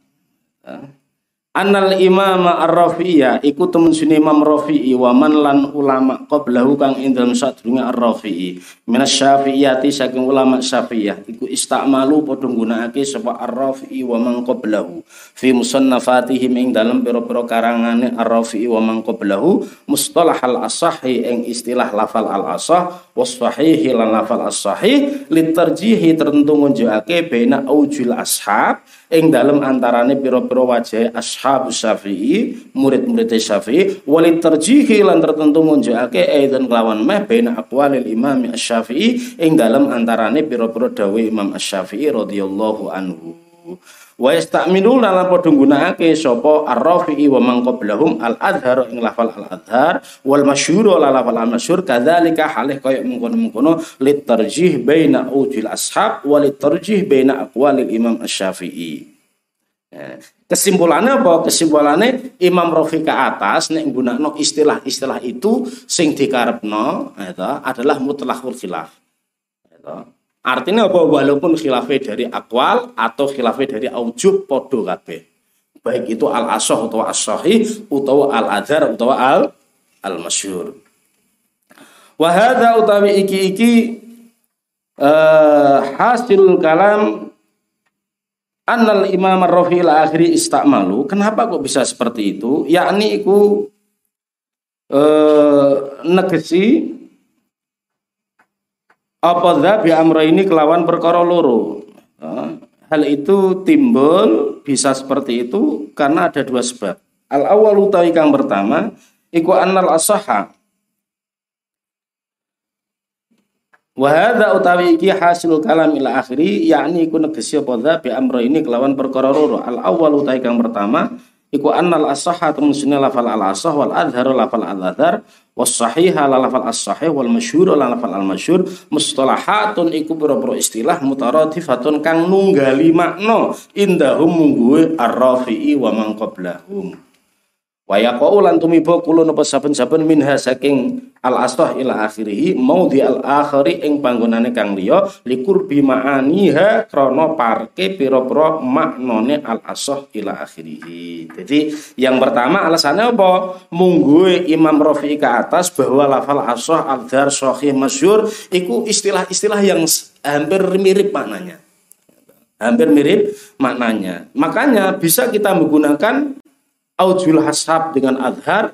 Anal imam ar-rafi'iyah iku temen sini imam rafi'i wa man lan ulama qablahu kang ing dalem sadurunge ar-rafi'i minas syafi'iyati saking ulama syafi'iyah iku istamalu padha nggunakake sapa ar-rafi'i wa man qablahu. Fi musannafatihim ing dalem pira-pira karangane ar-rafi'i wa man qablahu mustalah al-asahi ing istilah lafal al-asah was sahihi lan lafal as-sahih litarjihi tertentu ngunjukake baina aujul ashab ing dalem antarane pira-pira wajah ashab ashab Syafi'i, murid-murid Syafi'i, walid terjihi lan tertentu munjakake aidan kelawan meh baina aqwalil Imam Asy-Syafi'i ing dalam antarane pira-pira dawuh Imam Asy-Syafi'i radhiyallahu anhu. Wa yastamilu lan padha nggunakake sapa ar-rafi'i wa man qablahum al-adhar ing lafal al-adhar wal masyhur la lafal al-masyhur kadzalika halih kaya mengkono-mengkono litarjih baina ujil ashab wa litarjih baina aqwalil Imam Asy-Syafi'i. Ya. Kesimpulannya apa? Kesimpulannya Imam Rafi ke atas nek nggunakno istilah-istilah itu sing dikarepno itu adalah mutlakul khilaf. Itu. Artinya apa? Walaupun khilafnya dari akwal atau khilafnya dari aujub podo kabeh. Baik itu al asoh atau as atau al adhar atau al al masyhur. Wahada utawi iki iki uh, hasil kalam Annal imam ar-rafi akhiri istakmalu. Kenapa kok bisa seperti itu? Yakni iku eh, negesi apa bi amra ini kelawan perkara loro. Hal itu timbul bisa seperti itu karena ada dua sebab. Al awal utawi kang pertama iku annal asaha Wahada utawi iki hasil kalam ila akhiri yakni iku negesi apa dha bi amro ini kelawan perkara loro. Al awal utawi kang pertama iku annal as-sahha temusine lafal al asah wal adhar lafal al adhar was sahiha la lafal as sahih wal masyhur la lafal al masyhur mustalahatun iku pira-pira istilah mutaradifatun kang nunggali makna indahum mungguwe ar-rafi'i wa man qablahum. Wa yaqau lan tumiba kula napa saben-saben minha saking al asah ila akhirih di al akhiri ing panggonane kang liya likur bi ma'aniha krana parke pira-pira maknane al asah ila akhirih. Jadi yang pertama alasannya apa? Mungguhe Imam Rafi'i ke atas bahwa lafal asah al-dar sahih masyhur iku istilah-istilah yang hampir mirip maknanya hampir mirip maknanya. Makanya bisa kita menggunakan aujul hasab dengan adhar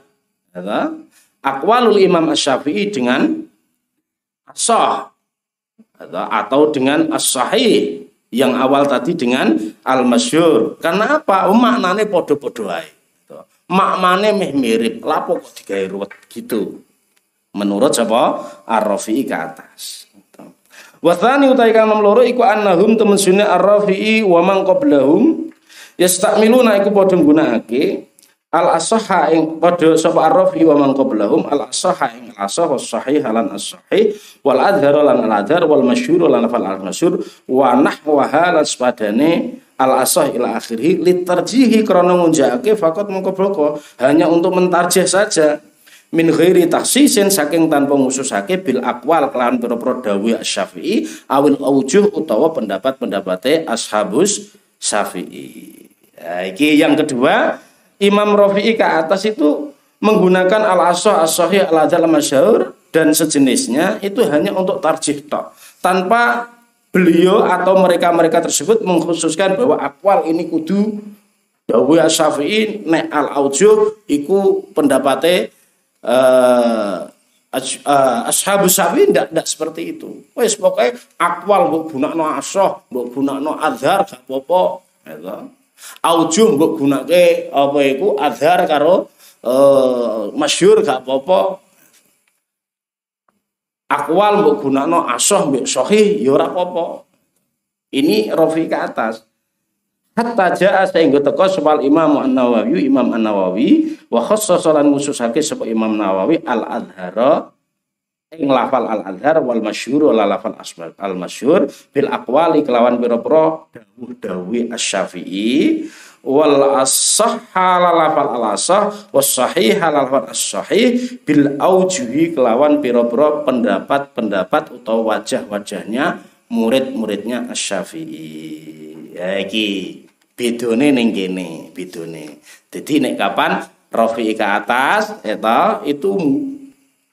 ya, akwalul imam asyafi'i dengan asah ya, atau dengan as-sahih yang awal tadi dengan al-masyur karena apa? Oh, maknanya podo-podo ae ya. maknanya meh mirip. Lapo kok digawe ruwet gitu? Menurut siapa? Ar-rafi'i ke atas Wathani utai kang loro iku annahum temen sunne ar-rafi'i wa man qablahum yastakmiluna iku padha nggunakake al asaha ing padha sapa arrafi wa man al asaha ing al asah was sahih lan wal adhar lan al adhar wal masyhur lan fal al masyhur wa nahwa lan sepadane al asah ila akhirih litarjihi krana ngunjakake fakot mongko bloko hanya untuk mentarjih saja min ghairi taksisin saking tanpa ngususake bil akwal kelawan pira-pira dawuh Syafi'i awil aujuh utawa pendapat-pendapate ashabus Syafi'i. Ya, yang kedua Imam Rafi'i ke atas itu menggunakan al-asah as-sahih al-adal masyhur dan sejenisnya itu hanya untuk tarjih tok tanpa beliau atau mereka-mereka tersebut mengkhususkan bahwa akwal ini kudu dawuh Syafi'i nek al-aujuh iku pendapatnya uh, ashabu syafi'i ndak ndak seperti itu. Wes pokoknya akwal mbok gunakno asah, mbok gunakno azhar gak apa-apa. Ya Aujuh mbok gunake apa iku adhar karo uh, masyhur gak apa-apa. Akwal mbok gunakno asoh mbok sahih ya ora apa-apa. Ini rofi ke atas. Hatta jaa sehingga teko sebal Imam An-Nawawi, Imam An-Nawawi wa khassasa lan khususake sapa Imam Nawawi al-adhara ing lafal al adhar wal masyhur wal lafal asbab al masyhur bil aqwali kelawan pira-pira dawuh-dawuh asy-Syafi'i wal as-sahha lafal al asah was sahih lafal as-sahih bil aujuhi kelawan pira-pira pendapat-pendapat atau wajah-wajahnya murid-muridnya asy-Syafi'i. Ya iki bedone ning kene bedone. Dadi nek kapan Rafi'i ke atas eta itu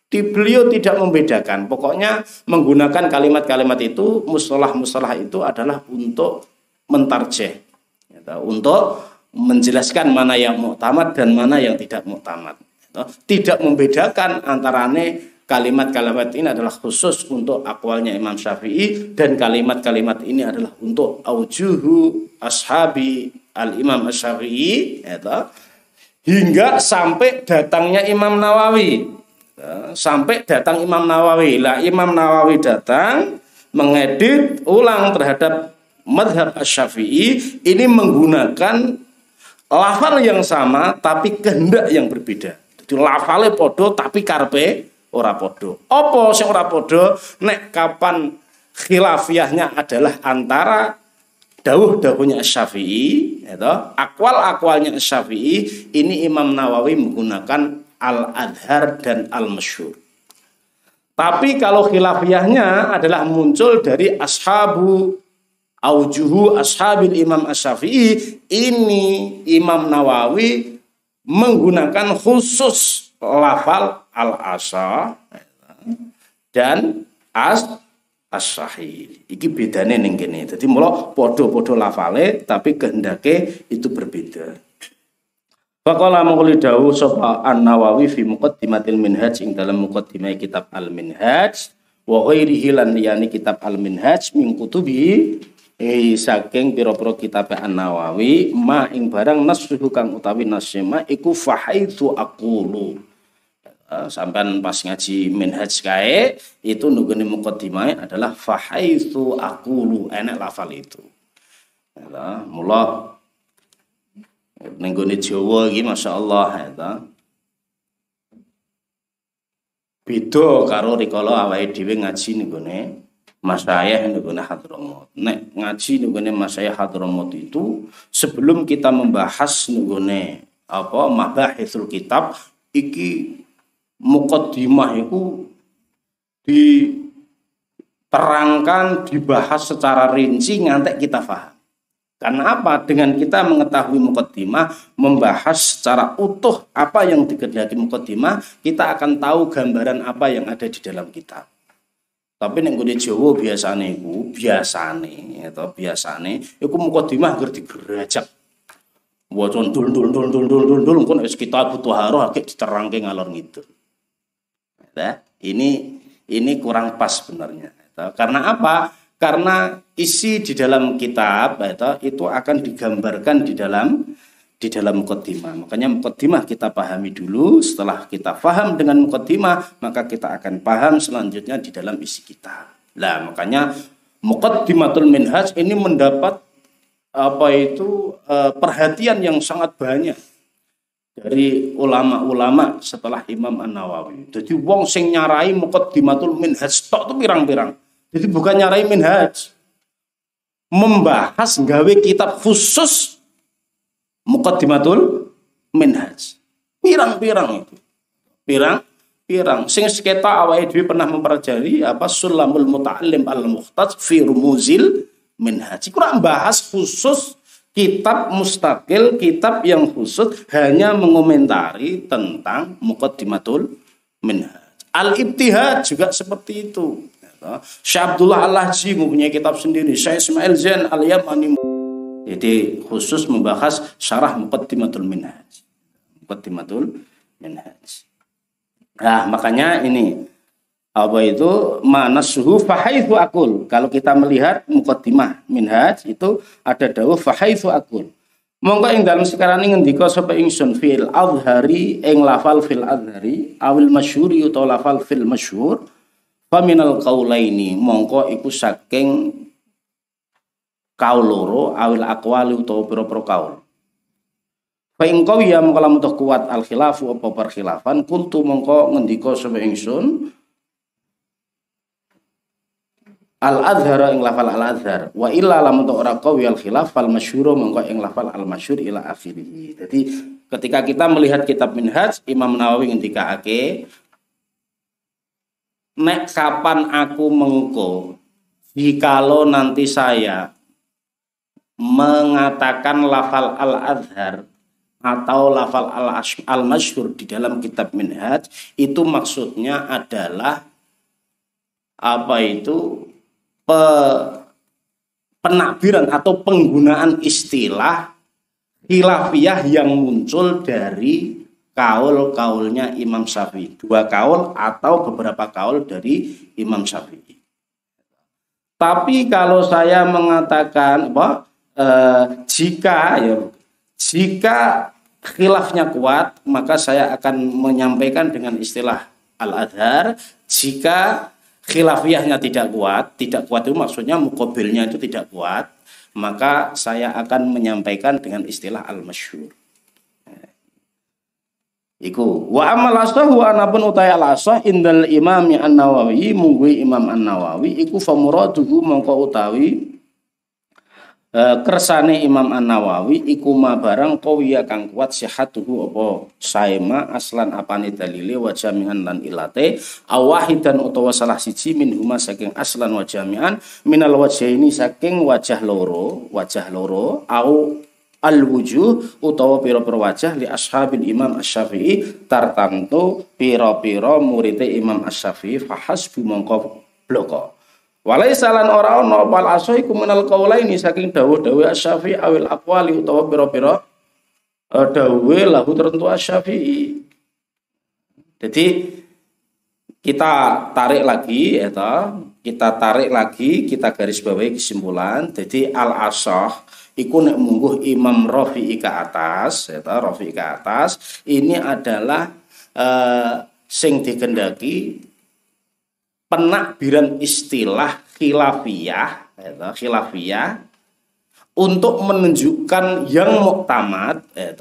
di beliau tidak membedakan. Pokoknya menggunakan kalimat-kalimat itu, mustalah-mustalah itu adalah untuk mentarjeh. Gitu, untuk menjelaskan mana yang muktamad dan mana yang tidak muktamad. Gitu. Tidak membedakan antarane kalimat-kalimat ini adalah khusus untuk akwalnya Imam Syafi'i dan kalimat-kalimat ini adalah untuk aujuhu ashabi al-Imam Syafi'i ya hingga sampai datangnya Imam Nawawi sampai datang Imam Nawawi lah Imam Nawawi datang mengedit ulang terhadap madhab Syafi'i ini menggunakan lafal yang sama tapi kehendak yang berbeda. Jadi lafale podo tapi karpe ora podo. Apa sing ora podo? Nek kapan khilafiyahnya adalah antara dawuh-dawuhnya Syafi'i, itu akwal-akwalnya Syafi'i, ini Imam Nawawi menggunakan al-adhar dan al-masyhur. Tapi kalau khilafiyahnya adalah muncul dari ashabu aujuhu ashabil Imam Asy-Syafi'i ini Imam Nawawi menggunakan khusus lafal al-asa dan as as-sahih. Iki bedane ning kene. Dadi mula padha-padha lafale tapi kehendake itu berbeda. Faqala mengkuli dawu sapa An-Nawawi fi muqaddimatil minhaj ing dalam muqaddimah kitab Al-Minhaj wa ghairihi lan kitab Al-Minhaj min kutubi eh saking pira-pira kitab An-Nawawi ma ing barang nasuhu kang utawi nasema iku fahaitu aqulu. Uh, sampean pas ngaji minhaj kae itu nunggone mukaddimah adalah fahaitu aqulu enak lafal itu. Ya mula ning gone Jawa iki masyaallah ya beda karo rikala awake dhewe ngaji ning gone Mas Ayah nugune Hadramut. Nek ngaji nugune Mas Ayah Hadramut itu sebelum kita membahas nugune apa mabahithul kitab iki mukaddimah itu diterangkan dibahas secara rinci ngantek kita paham. Karena apa? Dengan kita mengetahui mukaddimah, membahas secara utuh apa yang dikehendaki mukaddimah, kita akan tahu gambaran apa yang ada di dalam kitab. Tapi nek nggone Jawa biasane iku, biasane ya to, biasane iku mukadimah ger digerajak. Waca dul dul dul dul dul dul dul engko wis kita butuh haro akeh diterangke ngalor ngidul. Ya, ini ini kurang pas sebenarnya. Ya, karena apa? Karena isi di dalam kitab itu akan digambarkan di dalam di dalam mukaddimah. Makanya mukaddimah kita pahami dulu, setelah kita paham dengan mukaddimah, maka kita akan paham selanjutnya di dalam isi kita. Nah, makanya mukaddimatul minhaj ini mendapat apa itu eh, perhatian yang sangat banyak dari ulama-ulama setelah Imam An-Nawawi. Jadi wong sing nyarai muqaddimatul minhaj tok itu pirang-pirang. Jadi bukan nyarai minhaj. Membahas gawe kitab khusus Muqaddimatul Minhaj. Pirang-pirang itu. Pirang pirang sing seketa awake dhewe pernah mempelajari apa Sulamul Muta'allim al-Mukhtaj fi Rumuzil Minhaj. Kurang bahas khusus kitab mustakil, kitab yang khusus hanya mengomentari tentang Muqaddimatul Minhaj. Al-Ibtihad juga seperti itu. Syekh Abdullah Al-Lahji mempunyai kitab sendiri. Syekh Ismail Zain Al-Yamani jadi khusus membahas syarah Muqaddimatul Minhaj. Muqaddimatul Minhaj. Nah, makanya ini apa itu manasuhu fahaithu akul. Kalau kita melihat muqaddimah minhaj itu ada dawuh fahaithu akul. Monggo ing dalam sekarang ini ngendika sapa ingsun fil azhari ing lafal fil azhari awil masyhuri utawa lafal fil masyhur faminal qaulaini mongko iku saking kaul loro awil akwali utawa pira-pira kaul ing ya mongko lamun kuat al khilafu apa perkhilafan kuntu mongko ngendika sapa ingsun al adhara ing lafal al adhar wa illa lamun ora qawi al khilaf fal masyhur mongko ing lafal al masyhur ila akhirih. Jadi ketika kita melihat kitab Minhaj Imam Nawawi ngendikaake nek kapan aku mengko jikalau nanti saya mengatakan lafal al-azhar atau lafal al-masyhur di dalam kitab Minhaj itu maksudnya adalah apa itu? Pe, penakbiran atau penggunaan istilah khilafiyah yang muncul dari kaul-kaulnya Imam Syafi'i. Dua kaul atau beberapa kaul dari Imam Syafi'i. Tapi kalau saya mengatakan apa eh, jika ya jika khilafnya kuat, maka saya akan menyampaikan dengan istilah al-adhar. Jika khilafiyahnya tidak kuat, tidak kuat itu maksudnya mukobilnya itu tidak kuat, maka saya akan menyampaikan dengan istilah al-masyhur. Iku wa amal asah wa anapun utaya asah indal imam an-nawawi munggui imam an-nawawi iku famuraduhu mongko utawi e, kersane Imam An-Nawawi iku ma barang qawiya kang kuat sihatuhu apa saema aslan apane dalile wa jami'an lan ilate awahidan utawa salah siji min huma saking aslan wa jami'an minal wajhaini saking wajah loro wajah loro au al wujuh utawa pira-pira wajah li ashabil Imam Asy-Syafi'i tartamtu pira-pira murid Imam Asy-Syafi'i fahasbu mongko bloko Walai salan ora ono wal aso iku minal qaulaini saking dawuh-dawuh Asy-Syafi'i awil aqwali utawa pira-pira eh, dawuh lahu tertentu Asy-Syafi'i. Jadi kita tarik lagi ya kita tarik lagi, kita garis bawahi kesimpulan. Jadi al asah iku nek mungguh Imam Rafi'i ke atas, ya Rafi'i ke atas, ini adalah uh, sing dikendaki penakbiran istilah khilafiyah, ya khilafiyah untuk menunjukkan yang muktamad, ya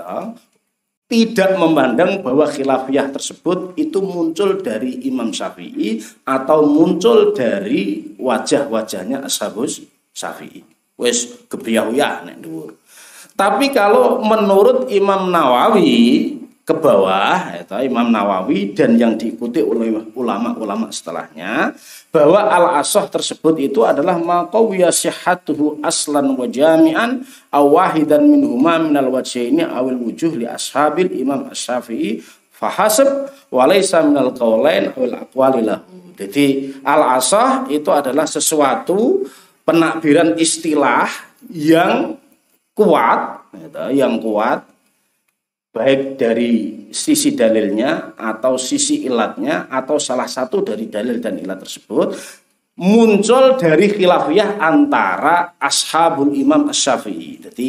tidak memandang bahwa khilafiyah tersebut itu muncul dari Imam Syafi'i atau muncul dari wajah-wajahnya Ashabus Syafi'i wes kebiayaan nek dhuwur. Tapi kalau menurut Imam Nawawi ke bawah itu Imam Nawawi dan yang diikuti oleh ulama-ulama setelahnya bahwa al asah tersebut itu adalah maqawiya sihhatuhu aslan wa jami'an aw wahidan minhuma minal wajhaini awil wujuh li ashabil Imam Asy-Syafi'i fahasab wa laysa minal qaulain awil aqwali Jadi al asah itu adalah sesuatu penakbiran istilah yang kuat, gitu, yang kuat, baik dari sisi dalilnya atau sisi ilatnya atau salah satu dari dalil dan ilat tersebut muncul dari khilafiyah antara ashabul imam as-syafi'i. Jadi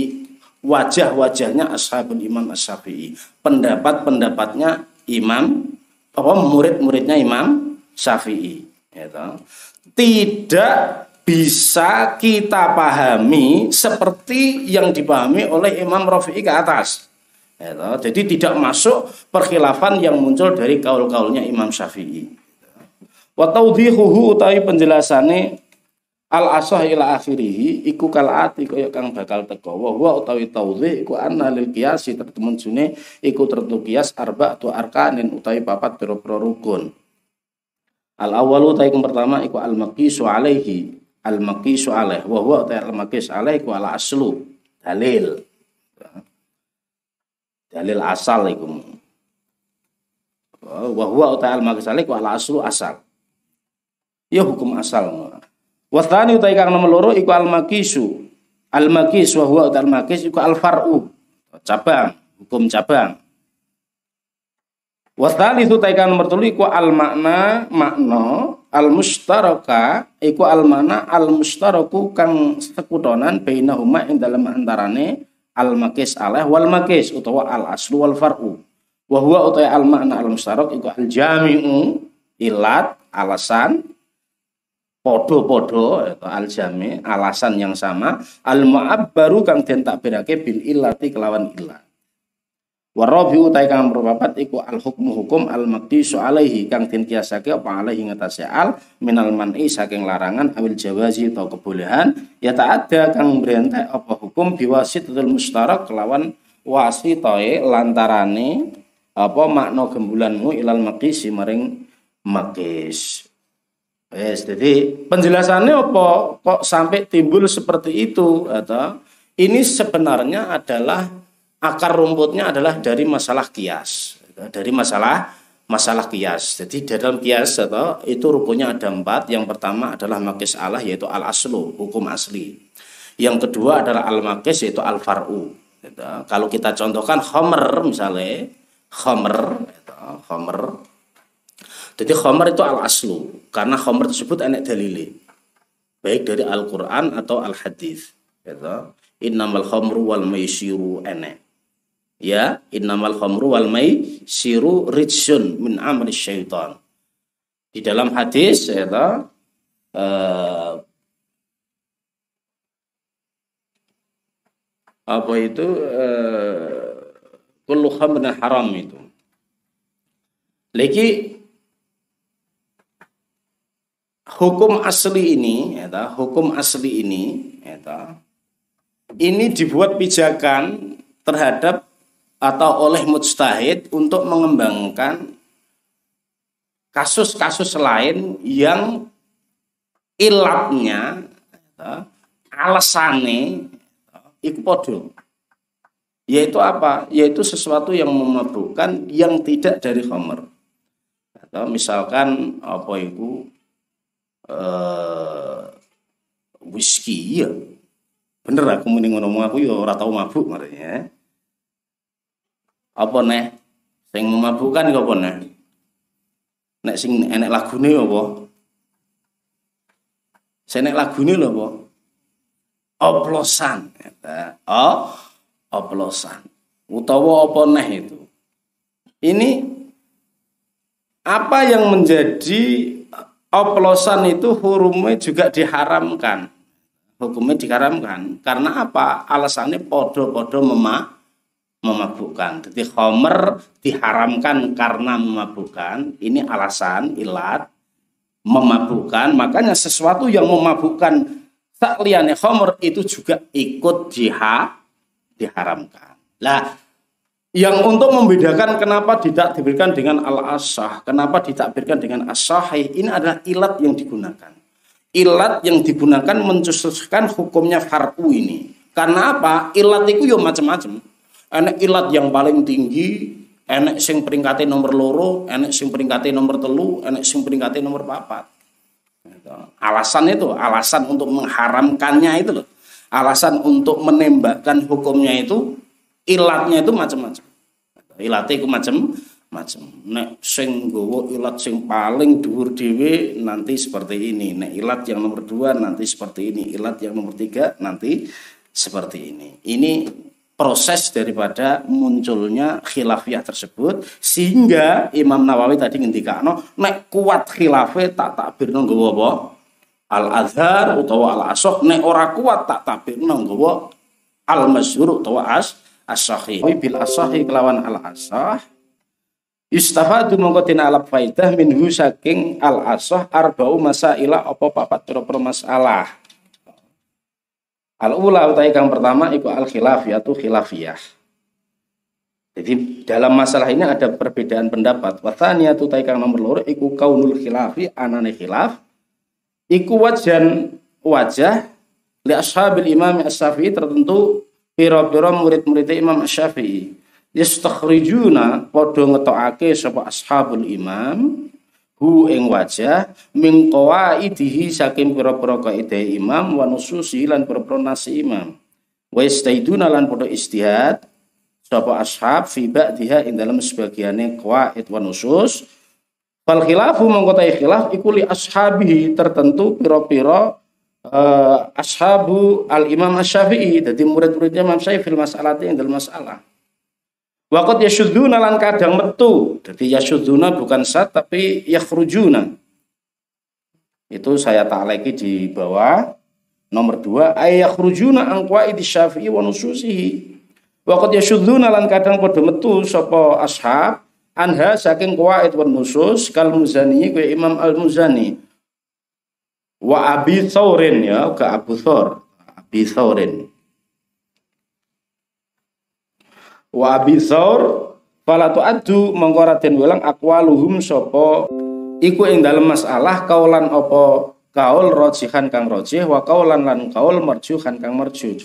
wajah-wajahnya ashabul imam as-syafi'i. Pendapat-pendapatnya imam, apa murid-muridnya imam syafi'i. Gitu. Tidak bisa kita pahami seperti yang dipahami oleh Imam Rafi'i ke atas. Ya, jadi tidak masuk perkhilafan yang muncul dari kaul-kaulnya Imam Syafi'i. Wa tawdihuhu utawi penjelasane al asah ila akhirih iku kalati kaya kang bakal teko wa huwa utawi tawdih iku anna lil qiyasi tertemun iku tertu qiyas arba tu arkanin utawi papat pira-pira rukun. Al awalu yang pertama iku al maqisu alaihi al maqisu alaih. Wa huwa al maqis alaih ku ala aslu. Dalil. Dalil asal iku. Wa huwa al maqis alaih ku ala aslu asal. Ya hukum asal. Wa tsani utai kang nomor loro iku al maqisu al maqis wa huwa al maqis iku al far'u cabang. Hukum cabang. Wasali itu taikan nomor telu iku al makna makna al mustaraka iku al mana al mustaraku kang sekutonan bainahuma ing dalam antarane al makis aleh wal makis utawa al aslu wal far'u wa huwa utawa al makna al mustarak iku al jami'u ilat alasan podo-podo atau al jami alasan yang sama. Al baru kang den tak berake bil ilati kelawan ilat Warabi utai kang berpapat iku al hukmu hukum al maqdisu alaihi kang den kiasake apa alaihi ngatasé al minal man'i saking larangan awil jawazi atau kebolehan. Ya tak ada kang berentek apa hukum biwasitatul mustarak kelawan wasitoe lantarane apa makna gembulanmu ilal maqisi maring maqis. Yes, jadi penjelasannya apa? Kok sampai timbul seperti itu? Atau ini sebenarnya adalah akar rumputnya adalah dari masalah kias, dari masalah masalah kias. Jadi dalam kias atau itu rukunnya ada empat. Yang pertama adalah makis Allah yaitu al aslu hukum asli. Yang kedua adalah al makis yaitu al faru. Gitu. Kalau kita contohkan homer misalnya khamr itu khamr jadi khamr itu al aslu karena khamr tersebut enak dalili baik dari Al-Qur'an atau Al-Hadis itu innamal khamru wal maisiru enak ya innamal khamru wal maisiru rijsun min amri syaitan. Di dalam hadis ya uh, apa itu uh, kullu khamrin haram itu. Lagi hukum asli ini ya hukum asli ini ya ini dibuat pijakan terhadap atau oleh mujtahid untuk mengembangkan kasus-kasus lain yang ilatnya alasannya itu podo yaitu apa? Yaitu sesuatu yang memabukkan yang tidak dari khamr atau misalkan apa itu uh, whisky ya. Bener aku mending ngomong aku ya ora tau mabuk makanya apa nih sing memabukkan apa nih nek sing enek lagune apa Senek ini lho apa? Oplosan. Oh, oplosan. Utawa apa neh itu. Ini apa yang menjadi oplosan itu hurumnya juga diharamkan. Hukumnya diharamkan. Karena apa? Alasannya podo-podo memak memabukkan. Jadi khomer diharamkan karena memabukkan. Ini alasan ilat memabukkan, makanya sesuatu yang memabukkan takliannya khamr itu juga ikut jiha diharamkan. Lah yang untuk membedakan kenapa tidak diberikan dengan al-asah, kenapa ditakbirkan dengan as-sahih, ini adalah ilat yang digunakan. Ilat yang digunakan mencetuskan hukumnya farku ini. Karena apa? Ilat itu ya macam-macam. Enak ilat yang paling tinggi, enek sing peringkatnya nomor loro, enek sing peringkatnya nomor telu, enek sing peringkatnya nomor papat. Gitu. Alasan itu, alasan untuk mengharamkannya itu loh. Alasan untuk menembakkan hukumnya itu, ilatnya itu macam-macam. Ilatnya itu macam-macam. Nek sing gowo ilat sing paling dhuwur dhewe nanti seperti ini. Nek ilat yang nomor dua nanti seperti ini. Ilat yang nomor tiga nanti seperti ini. Ini proses daripada munculnya khilafiyah tersebut sehingga Imam Nawawi tadi ngendikano nek kuat khilafah tak takbirno nggawa apa? Al azhar utawa al asoh nek ora kuat tak takbirno nggawa al masyhur utawa as as-sahih. Bil asahi kelawan al asah Yustafadu mongko dina alap faidah minhu saking al asah arba'u masaila apa papat pira masalah Al ula utai kang pertama iku al khilafiyah tu khilafiyah. Jadi dalam masalah ini ada perbedaan pendapat. Wasania tu utai kang nomor loro iku kaunul khilafi anane khilaf. Iku wajan wajah li ashabil imam as-syafi'i tertentu pira-pira murid-murid imam as-syafi'i. Yastakhrijuna podo ngetokake sapa ashabul imam hu ing wajah min qawaidihi saking pira-pira kaidah imam wa nususi lan pira-pira nasi imam. Wa istaiduna lan padha istihad sapa ashab fi ba'diha ing dalam sebagiane qawaid wa nusus. Fal khilafu mongko khilaf iku li ashabihi tertentu pira-pira uh, ashabu al imam asy-syafi'i dadi murid-muridnya Imam Syafi'i fil mas'alati ing dalam masalah Wakot yasudzuna lan kadang metu. Jadi yasudzuna bukan sat tapi yakhrujuna. Itu saya tak lagi di bawah. Nomor dua, ayakhrujuna angkwa idi syafi'i wa nususihi. Wakot yasudzuna lan kadang podo metu sopo ashab anha saking kuwait wa nusus kal muzani kue imam al muzani wa abi thawrin ya ke abu thor abi thawrin wa abi saur fala tu'addu mongko raden welang aqwaluhum sapa iku ing dalem masalah kaulan apa kaul rojihan kang rojih wa kaulan lan kaul merjuhan kang merjuh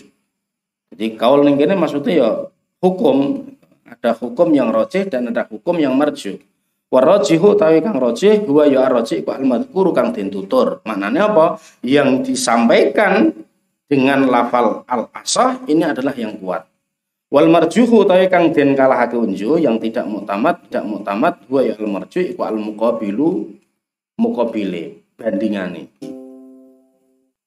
jadi kaul ning kene maksudnya ya hukum ada hukum yang rojih dan ada hukum yang merjuh Warajihu tawi kang rojih huwa ya rojih ku al madhkuru kang den tutur. Maknanya apa? Yang disampaikan dengan lafal al asah ini adalah yang kuat. Wal marjuhu utawi kang den kalahake unju yang tidak muktamad, tidak muktamad gua ya al marju iku al muqabilu muqabile bandingane.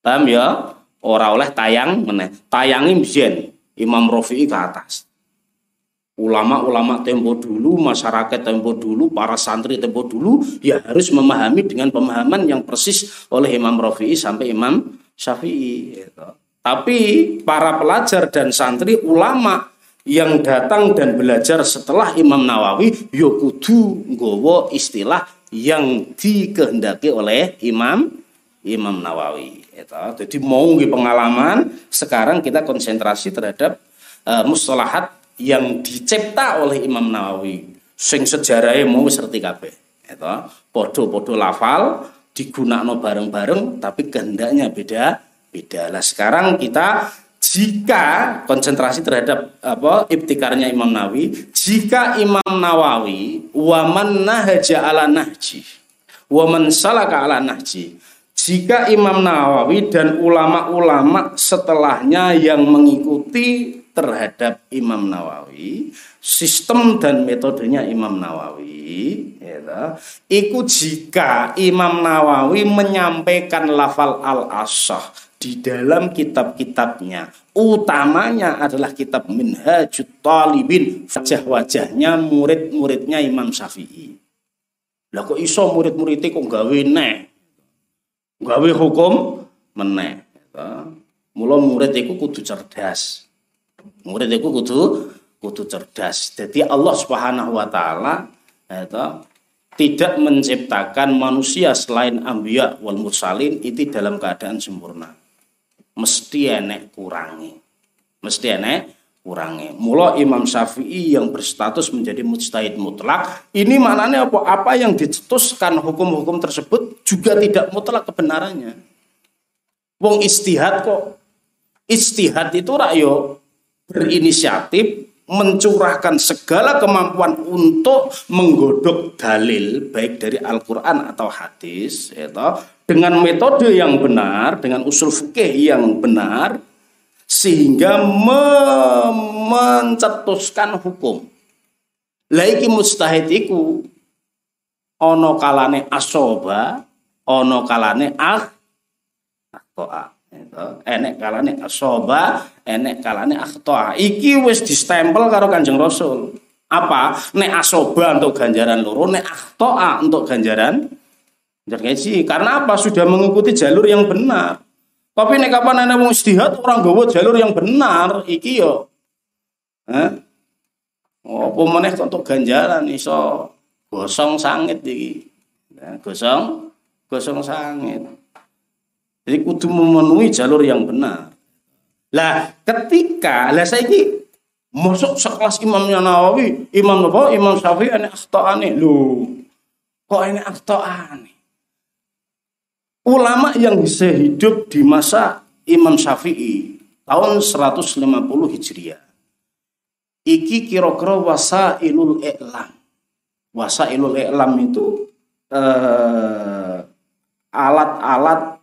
Paham ya? Ora oleh tayang meneh. Tayangi mbiyen Imam Rafi'i ke atas. Ulama-ulama tempo dulu, masyarakat tempo dulu, para santri tempo dulu ya harus memahami dengan pemahaman yang persis oleh Imam Rafi'i sampai Imam Syafi'i. Gitu. Tapi para pelajar dan santri ulama yang datang dan belajar setelah Imam Nawawi yo ya nggawa istilah yang dikehendaki oleh Imam Imam Nawawi. Jadi mau pengalaman sekarang kita konsentrasi terhadap uh, mustalahat yang dicipta oleh Imam Nawawi. Sing sejarahnya mau serti kabeh. Itu podo-podo lafal digunakan bareng-bareng tapi kehendaknya beda beda lah sekarang kita jika konsentrasi terhadap apa ibtikarnya Imam Nawawi, jika Imam Nawawi waman nahaja ala nahji, waman salaka ala nahji, jika Imam Nawawi dan ulama-ulama setelahnya yang mengikuti terhadap Imam Nawawi, sistem dan metodenya Imam Nawawi, ya, itu jika Imam Nawawi menyampaikan lafal al-asah di dalam kitab-kitabnya utamanya adalah kitab Minhajut Talibin wajah-wajahnya murid-muridnya Imam Syafi'i. Lah kok iso murid-muridnya kok gawe neh gawe hukum? Meneh. Mula murid itu kudu cerdas. Murid itu kudu kudu cerdas. Jadi Allah Subhanahu wa taala itu tidak menciptakan manusia selain ambiyah wal mursalin itu dalam keadaan sempurna mesti enek kurangi. Mesti enek kurangi. Mula Imam Syafi'i yang berstatus menjadi mujtahid mutlak, ini maknanya apa? Apa yang dicetuskan hukum-hukum tersebut juga tidak mutlak kebenarannya. Wong istihad kok. Istihad itu rakyo berinisiatif mencurahkan segala kemampuan untuk menggodok dalil baik dari Al-Qur'an atau hadis ya dengan metode yang benar, dengan usul fikih yang benar, sehingga mencetuskan hukum. Laiki mustahid iku ono kalane asoba, ono kalane ah akhtoa. Enek kalane asoba, enek kalane akhtoa. Iki wis distempel karo Kanjeng Rasul. Apa? Nek asoba untuk ganjaran loro, nek akhtoa untuk ganjaran sih karena apa? Sudah mengikuti jalur yang benar. Tapi nek kapan ana wong istihad orang gawa jalur yang benar iki yo. Hah? Pemeneh untuk ganjaran iso gosong sangit iki. Nah, gosong gosong sangit. Jadi kudu memenuhi jalur yang benar. Lah, ketika lah saiki masuk sekelas Imam Nawawi, Imam Nawawi, Imam Syafi'i ini akhta'ane. Lho, kok ini akhta'ane? Ulama yang bisa hidup di masa Imam Syafi'i tahun 150 Hijriah. Iki kira-kira wasailul i'lam. Wasailul i'lam itu eh, alat-alat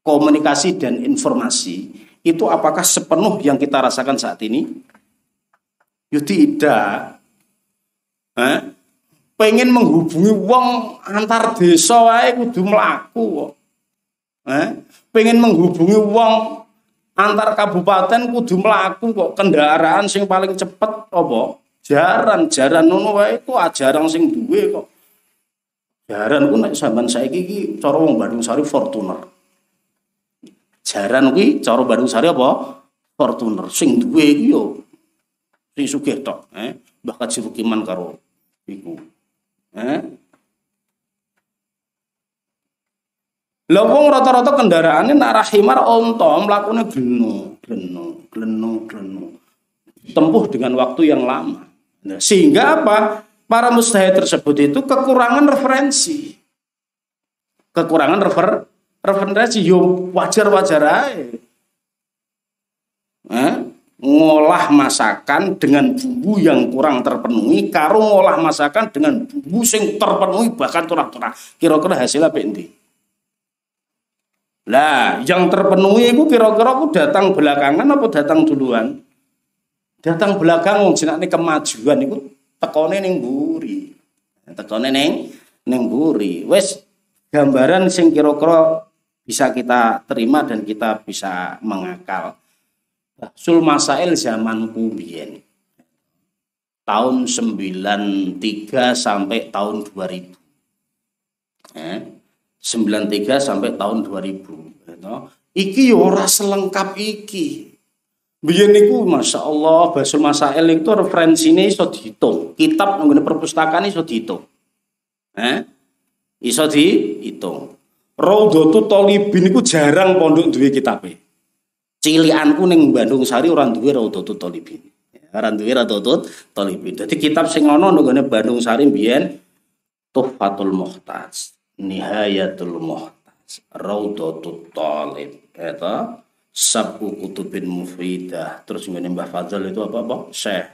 komunikasi dan informasi itu apakah sepenuh yang kita rasakan saat ini? Ya tidak. Eh? Pengen menghubungi wong antar desa wae kudu mlaku kok. Eh? Pengen menghubungi wong antar kabupaten kudu mlaku kok. Kendaraan sing paling cepet apa? Jaran, jaran ngono wae ku ajaran sing duwe kok. Jaran ku nek sampean saiki iki cara wong Bandung Sari Fortuner. Jaran kuwi cara Bandung Sari apa? Fortuner. Sing duwe iki yo sing sugih tok, eh. Mbah Kaji Rukiman karo iku. Eh? Lah wong rata-rata kendaraane nak rahimar onto mlakune gleno, gleno, gleno, gleno. Tempuh dengan waktu yang lama. Nah, sehingga apa? Para mustahid tersebut itu kekurangan referensi. Kekurangan refer referensi yo wajar-wajar aja. Eh? Ngolah masakan dengan bumbu yang kurang terpenuhi karo ngolah masakan dengan bumbu sing terpenuhi bahkan turah-turah kira-kira hasilnya apa ini? lah yang terpenuhi itu kira-kira aku datang belakangan apa datang duluan Datang belakang wong jenenge kemajuan niku tekone ning mburi. Tekone ning ning mburi. Wis gambaran sing kira-kira bisa kita terima dan kita bisa mengakal. Sul Masail zaman biyen. Tahun 93 sampai tahun 2000. Eh, 93 sampai tahun 2000. Gitu. Iki ya ora selengkap iki. Biyen niku Masya Allah Basul Masail itu referensinya iso dihitung. Kitab nggone perpustakaan iso dihitung. Eh? Iso dihitung. Raudhatul Thalibin niku jarang pondok duwe kitabe. Cilianku ning Bandung Sari ora duwe Raudhatul Thalibin. Ora duwe Raudhatul Thalibin. Dadi kitab sing ana nggone Bandung Sari biyen Tuhfatul Muhtaj, Nihayatul Muhtaj, Raudhatul Talib. Eta sabu kutubin mufidah terus ngene Mbah Fadl itu apa apa Syekh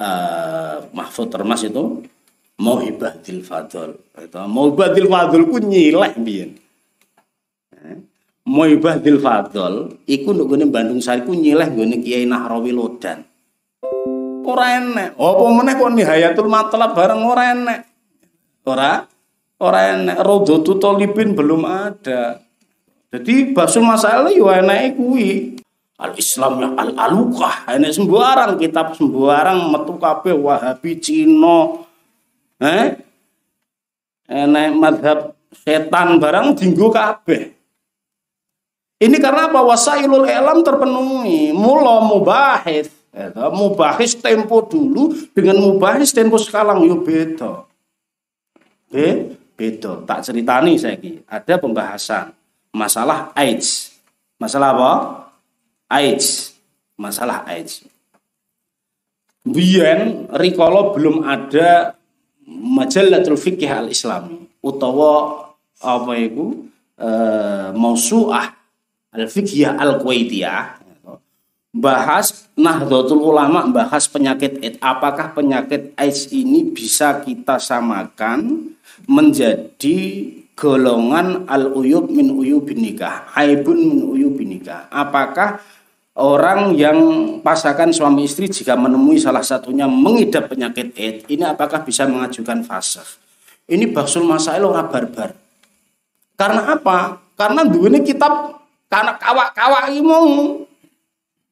uh, Mahfud Termas itu Mauhibah Dil Fadl itu Mauhibah Dil Fadl ku nyileh biyen Mauhibah Dil Fadl iku nduk gone Bandung Sari ku nyileh gone Kiai Nahrawi Lodan ora enek apa meneh kok nihayatul matlab bareng ora enek ora ora enek Rodotu Tolibin belum ada jadi basul masalah yo enak kuwi. Al Islam ya al alukah enak sembarang kitab sembarang metu kabeh Wahabi Cina. Eh? Enak madhab setan barang dinggo kabeh. Ini karena apa? Wasailul elam terpenuhi. Mula mubahis. Ya, mubahis tempo dulu dengan mubahis tempo sekarang yo beda. Be, beda. Tak ceritani saya Ada pembahasan masalah AIDS. Masalah apa? AIDS. Masalah AIDS. Biyen rikala belum ada Majalatul Fikih Al-Islami utawa apa itu e, Mausu'ah Al-Fiqhiyah Al-Kuwaitiyah bahas Nahdlatul Ulama bahas penyakit AIDS. Apakah penyakit AIDS ini bisa kita samakan menjadi golongan al uyub min uyubin nikah, aibun min uyubin nikah. Apakah orang yang pasangan suami istri jika menemui salah satunya mengidap penyakit AIDS, ini apakah bisa mengajukan fase? Ini baksul masail ora barbar. Karena apa? Karena ini kitab karena kawak-kawak ini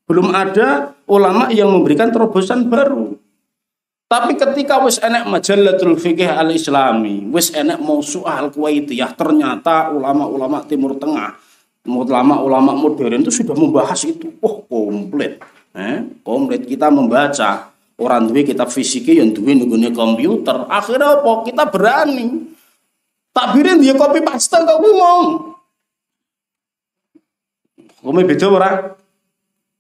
belum ada ulama yang memberikan terobosan baru. Tapi ketika wis enek majalatul fikih al-islami, wis enek mausu'ah al-kuwaitiyah, ternyata ulama-ulama Timur Tengah, ulama-ulama modern itu sudah membahas itu. Oh, komplit. Eh, komplit kita membaca. Orang duwe kitab fisika yang duwe nggone komputer. Akhirnya apa? Kita berani. Takbirin dia kopi paste kok ngomong. Kome beda ora?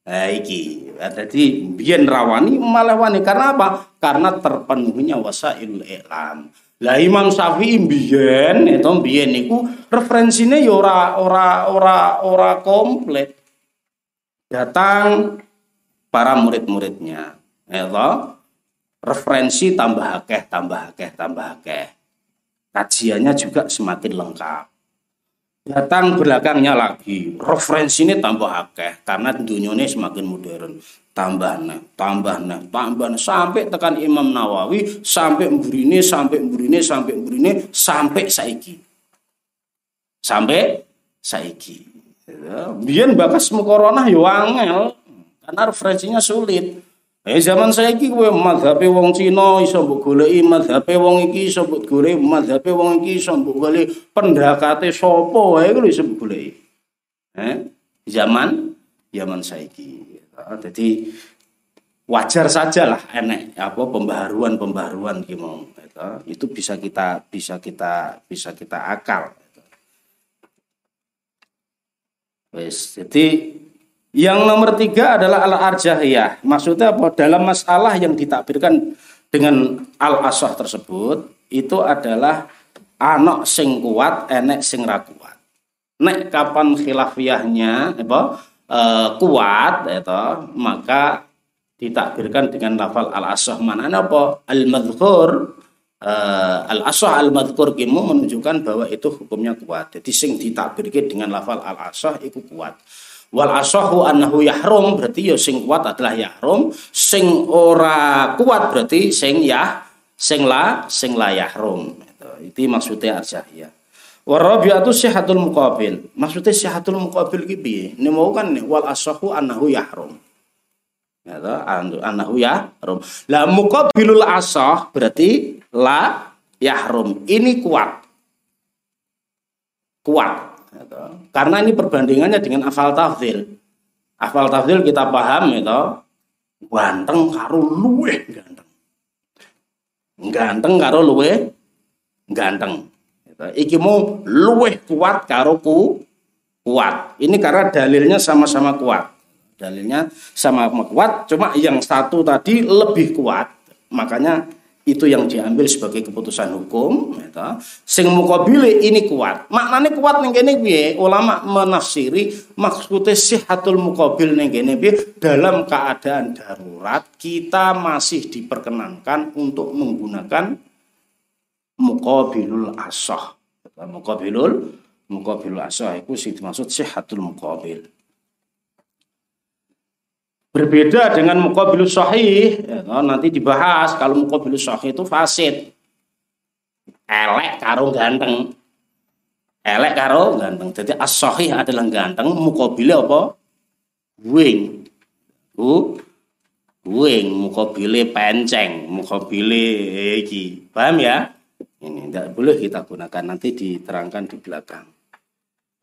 Nah, iki. Jadi biyen rawani malah wani karena apa? Karena terpenuhnya wasail i'lam. Lah Imam Syafi'i biyen itu biyen niku referensinya ya ora ora ora ora komplit. Datang para murid-muridnya. Ya referensi tambah akeh, tambah akeh, tambah akeh. Kajiannya juga semakin lengkap datang belakangnya lagi. Referensi ini tambah akeh karena dunia semakin modern. Tambah nah tambah nah tambah nah sampai tekan Imam Nawawi sampai mburine sampai mburine sampai mburine sampai saiki. Sampai saiki. Ya, biyen bakas corona yo angel karena referensinya sulit Eh zaman saiki kowe madhabe wong Cina iso mbok goleki madhabe wong iki iso mbok goleki madhabe wong iki iso mbok goleki pendakate sapa wae kuwi iso mbok goleki. Eh zaman zaman saiki. Jadi wajar saja lah enek apa pembaharuan-pembaharuan ki mau itu bisa kita bisa kita bisa kita akal. Wes, jadi yang nomor tiga adalah al-arjahiyah. Maksudnya apa? Dalam masalah yang ditakbirkan dengan al-asah tersebut, itu adalah anak sing kuat, enek sing ra kuat. Nek kapan khilafiyahnya apa, e, kuat, itu, maka ditakbirkan dengan lafal al-asah. Mana apa? Al-madhkur, e, al-asah al-madhkur kimu menunjukkan bahwa itu hukumnya kuat. Jadi sing ditakbirkan dengan lafal al-asah itu kuat. Wal asahu annahu yahrum berarti ya sing kuat adalah yahrum, sing ora kuat berarti sing ya sing la sing la yahrum. Itu, itu maksudnya arjahiyah. Warabiatu sihatul muqabil. Maksudnya sihatul muqabil iki piye? Ini mau kan nih wal asahu annahu yahrum. Ya annahu yahrum. Lah muqabilul asah berarti la yahrum. Ini kuat. Kuat. Gitu. Karena ini perbandingannya dengan afal tafdil. Afal tafdil kita paham itu ganteng karo luwe ganteng. Ganteng karo luwe ganteng. Gitu. Iki mau luwe kuat karo ku kuat. Ini karena dalilnya sama-sama kuat. Dalilnya sama-sama kuat, cuma yang satu tadi lebih kuat. Makanya itu yang diambil sebagai keputusan hukum gitu. sing mukabile ini kuat. Maknanya kuat ning kene piye? Ulama menafsiri maksudnya sihatul mukabil ning kene piye? Dalam keadaan darurat kita masih diperkenankan untuk menggunakan mukabilul asah. Mukabilul mukabilul asah itu sih dimaksud sihatul mukabil Berbeda dengan mukabilus sahih, ya, nanti dibahas kalau mukabilus sahih itu fasid. Elek karo ganteng. Elek karo ganteng. Jadi as-sahih adalah ganteng, mukabile apa? Wing. Bu, wing, mukabile penceng, mukabile iki. Paham ya? Ini tidak boleh kita gunakan nanti diterangkan di belakang.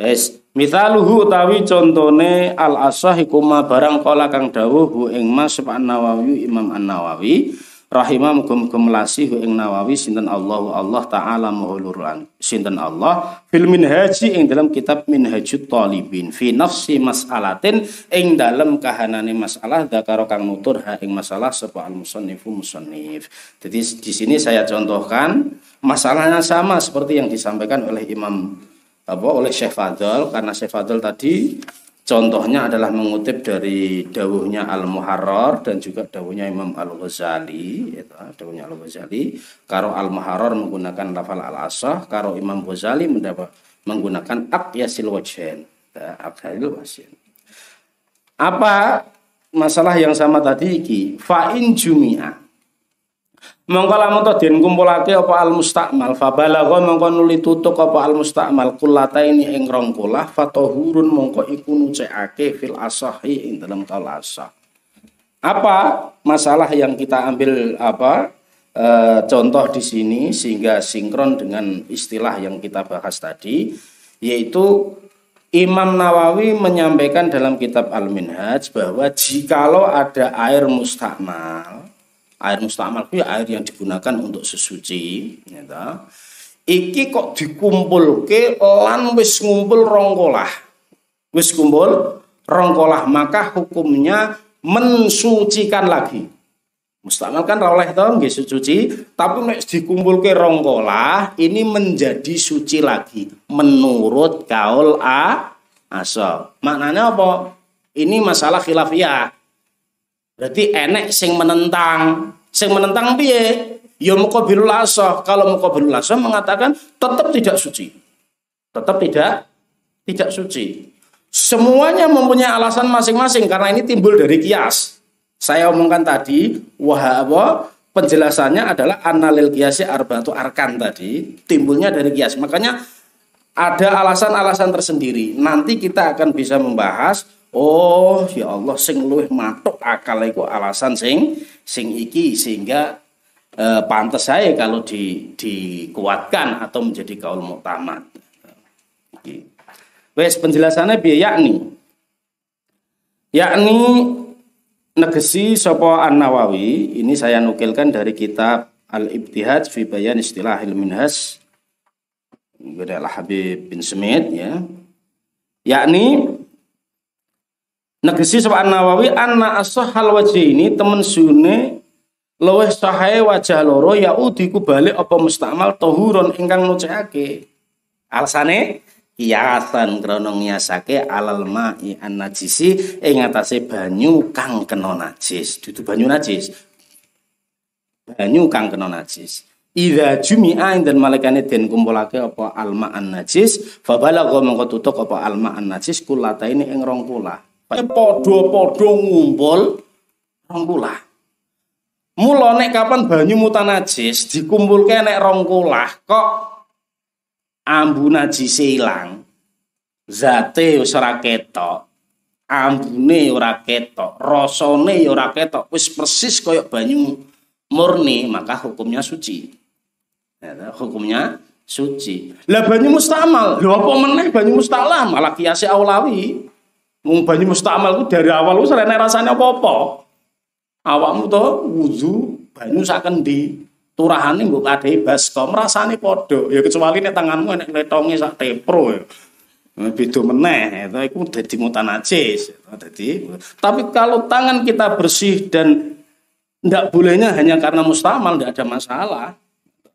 Wes, mithaluhu utawi contone al asah ma barang kala kang dawuh hu ing Mas An-Nawawi Imam An-Nawawi. Rahimah muga-muga hu ing Nawawi. Sinten Allahu Allah taala mahuluran sinten Allah fil minhaji ing dalam kitab Minhajut Talibin. Fi nafsi mas'alatin ing dalam kahanane masalah dzakara kang nutur ha ing masalah sapa al musannifu musannif. Jadi di sini saya contohkan masalahnya sama seperti yang disampaikan oleh Imam apa oleh Syekh Fadl karena Syekh Fadl tadi contohnya adalah mengutip dari dawuhnya Al Muharrar dan juga dawuhnya Imam Al Ghazali itu dawuhnya Al Ghazali karo Al Muharrar menggunakan lafal al asah karo Imam Ghazali mendapat menggunakan aqyasil wajhain aqyasil wajhain apa masalah yang sama tadi iki fa in jumi'a Mongko lamun to den kumpulake apa al mustakmal fa balagha mongko nuli tutuk apa al mustakmal kullataini ing rong kulah fatahurun mongko iku nucekake fil asahi ing dalam kaul. Apa masalah yang kita ambil apa e, contoh di sini sehingga sinkron dengan istilah yang kita bahas tadi yaitu Imam Nawawi menyampaikan dalam kitab Al-Minhaj bahwa jikalau ada air mustakmal air mustamal itu air yang digunakan untuk sesuci gitu. iki kok dikumpul ke lan wis ngumpul rongkolah wis kumpul rongkolah maka hukumnya mensucikan lagi Mustamal kan oleh to nggih suci, tapi nek dikumpulke rongkolah ini menjadi suci lagi menurut kaul A asal. Maknanya apa? Ini masalah khilafiyah. Berarti enek sing menentang. Sing menentang piye? Ya muqabilul asah. Kalau muqabilul asah mengatakan tetap tidak suci. Tetap tidak tidak suci. Semuanya mempunyai alasan masing-masing karena ini timbul dari kias. Saya omongkan tadi, wah apa? Penjelasannya adalah analil kiasi arbatu arkan tadi timbulnya dari kias. Makanya ada alasan-alasan tersendiri. Nanti kita akan bisa membahas Oh ya Allah sing luwih matuk akal iku alasan sing sing iki sehingga eh, pantas saya kalau di dikuatkan atau menjadi kaul muktamad. Wes penjelasannya biaya yakni yakni negesi sopo An Nawawi ini saya nukilkan dari kitab Al Ibtihad fi Bayan Istilah Al Minhas Al Habib bin Smith ya. Yakni Negesi sapa Nawawi anna as-sahal ini temen sune luwih sahae wajah loro ya udiku balik apa mustamal tohuron ingkang nucekake. Alasane kiasan krana ngiasake alal ma'i an najisi ing atase banyu kang kena najis, dudu banyu najis. Banyu kang kena najis. Ida jumi'a dan malaikane den kumpulake apa alma an najis fa balagha mongko tutuk apa alma an najis ini ing rong kula. Padha-padha ngumpul rong kula. Mula nek kapan banyu mutanajis dikumpulke nek rong kula kok ambu najis ilang. Zate wis ora ketok. Ambune ora ketok, rasane ora ketok, wis persis koyok banyu murni, maka hukumnya suci. Ya, hukumnya suci. Lah banyu mustamal, lho apa meneh banyu mustalam malah kiasi aulawi. Wong banyu mustamal ku dari awal wis ora rasane apa-apa. Awakmu to wudu banyu sak kendi. Turahane mbok kadehi baskom rasane padha. Ya kecuali nek tanganmu nek letonge sak tepro ya. Beda meneh, itu iku dadi mutanajis. Dadi tapi kalau tangan kita bersih dan ndak bolehnya hanya karena mustamal ndak ada masalah.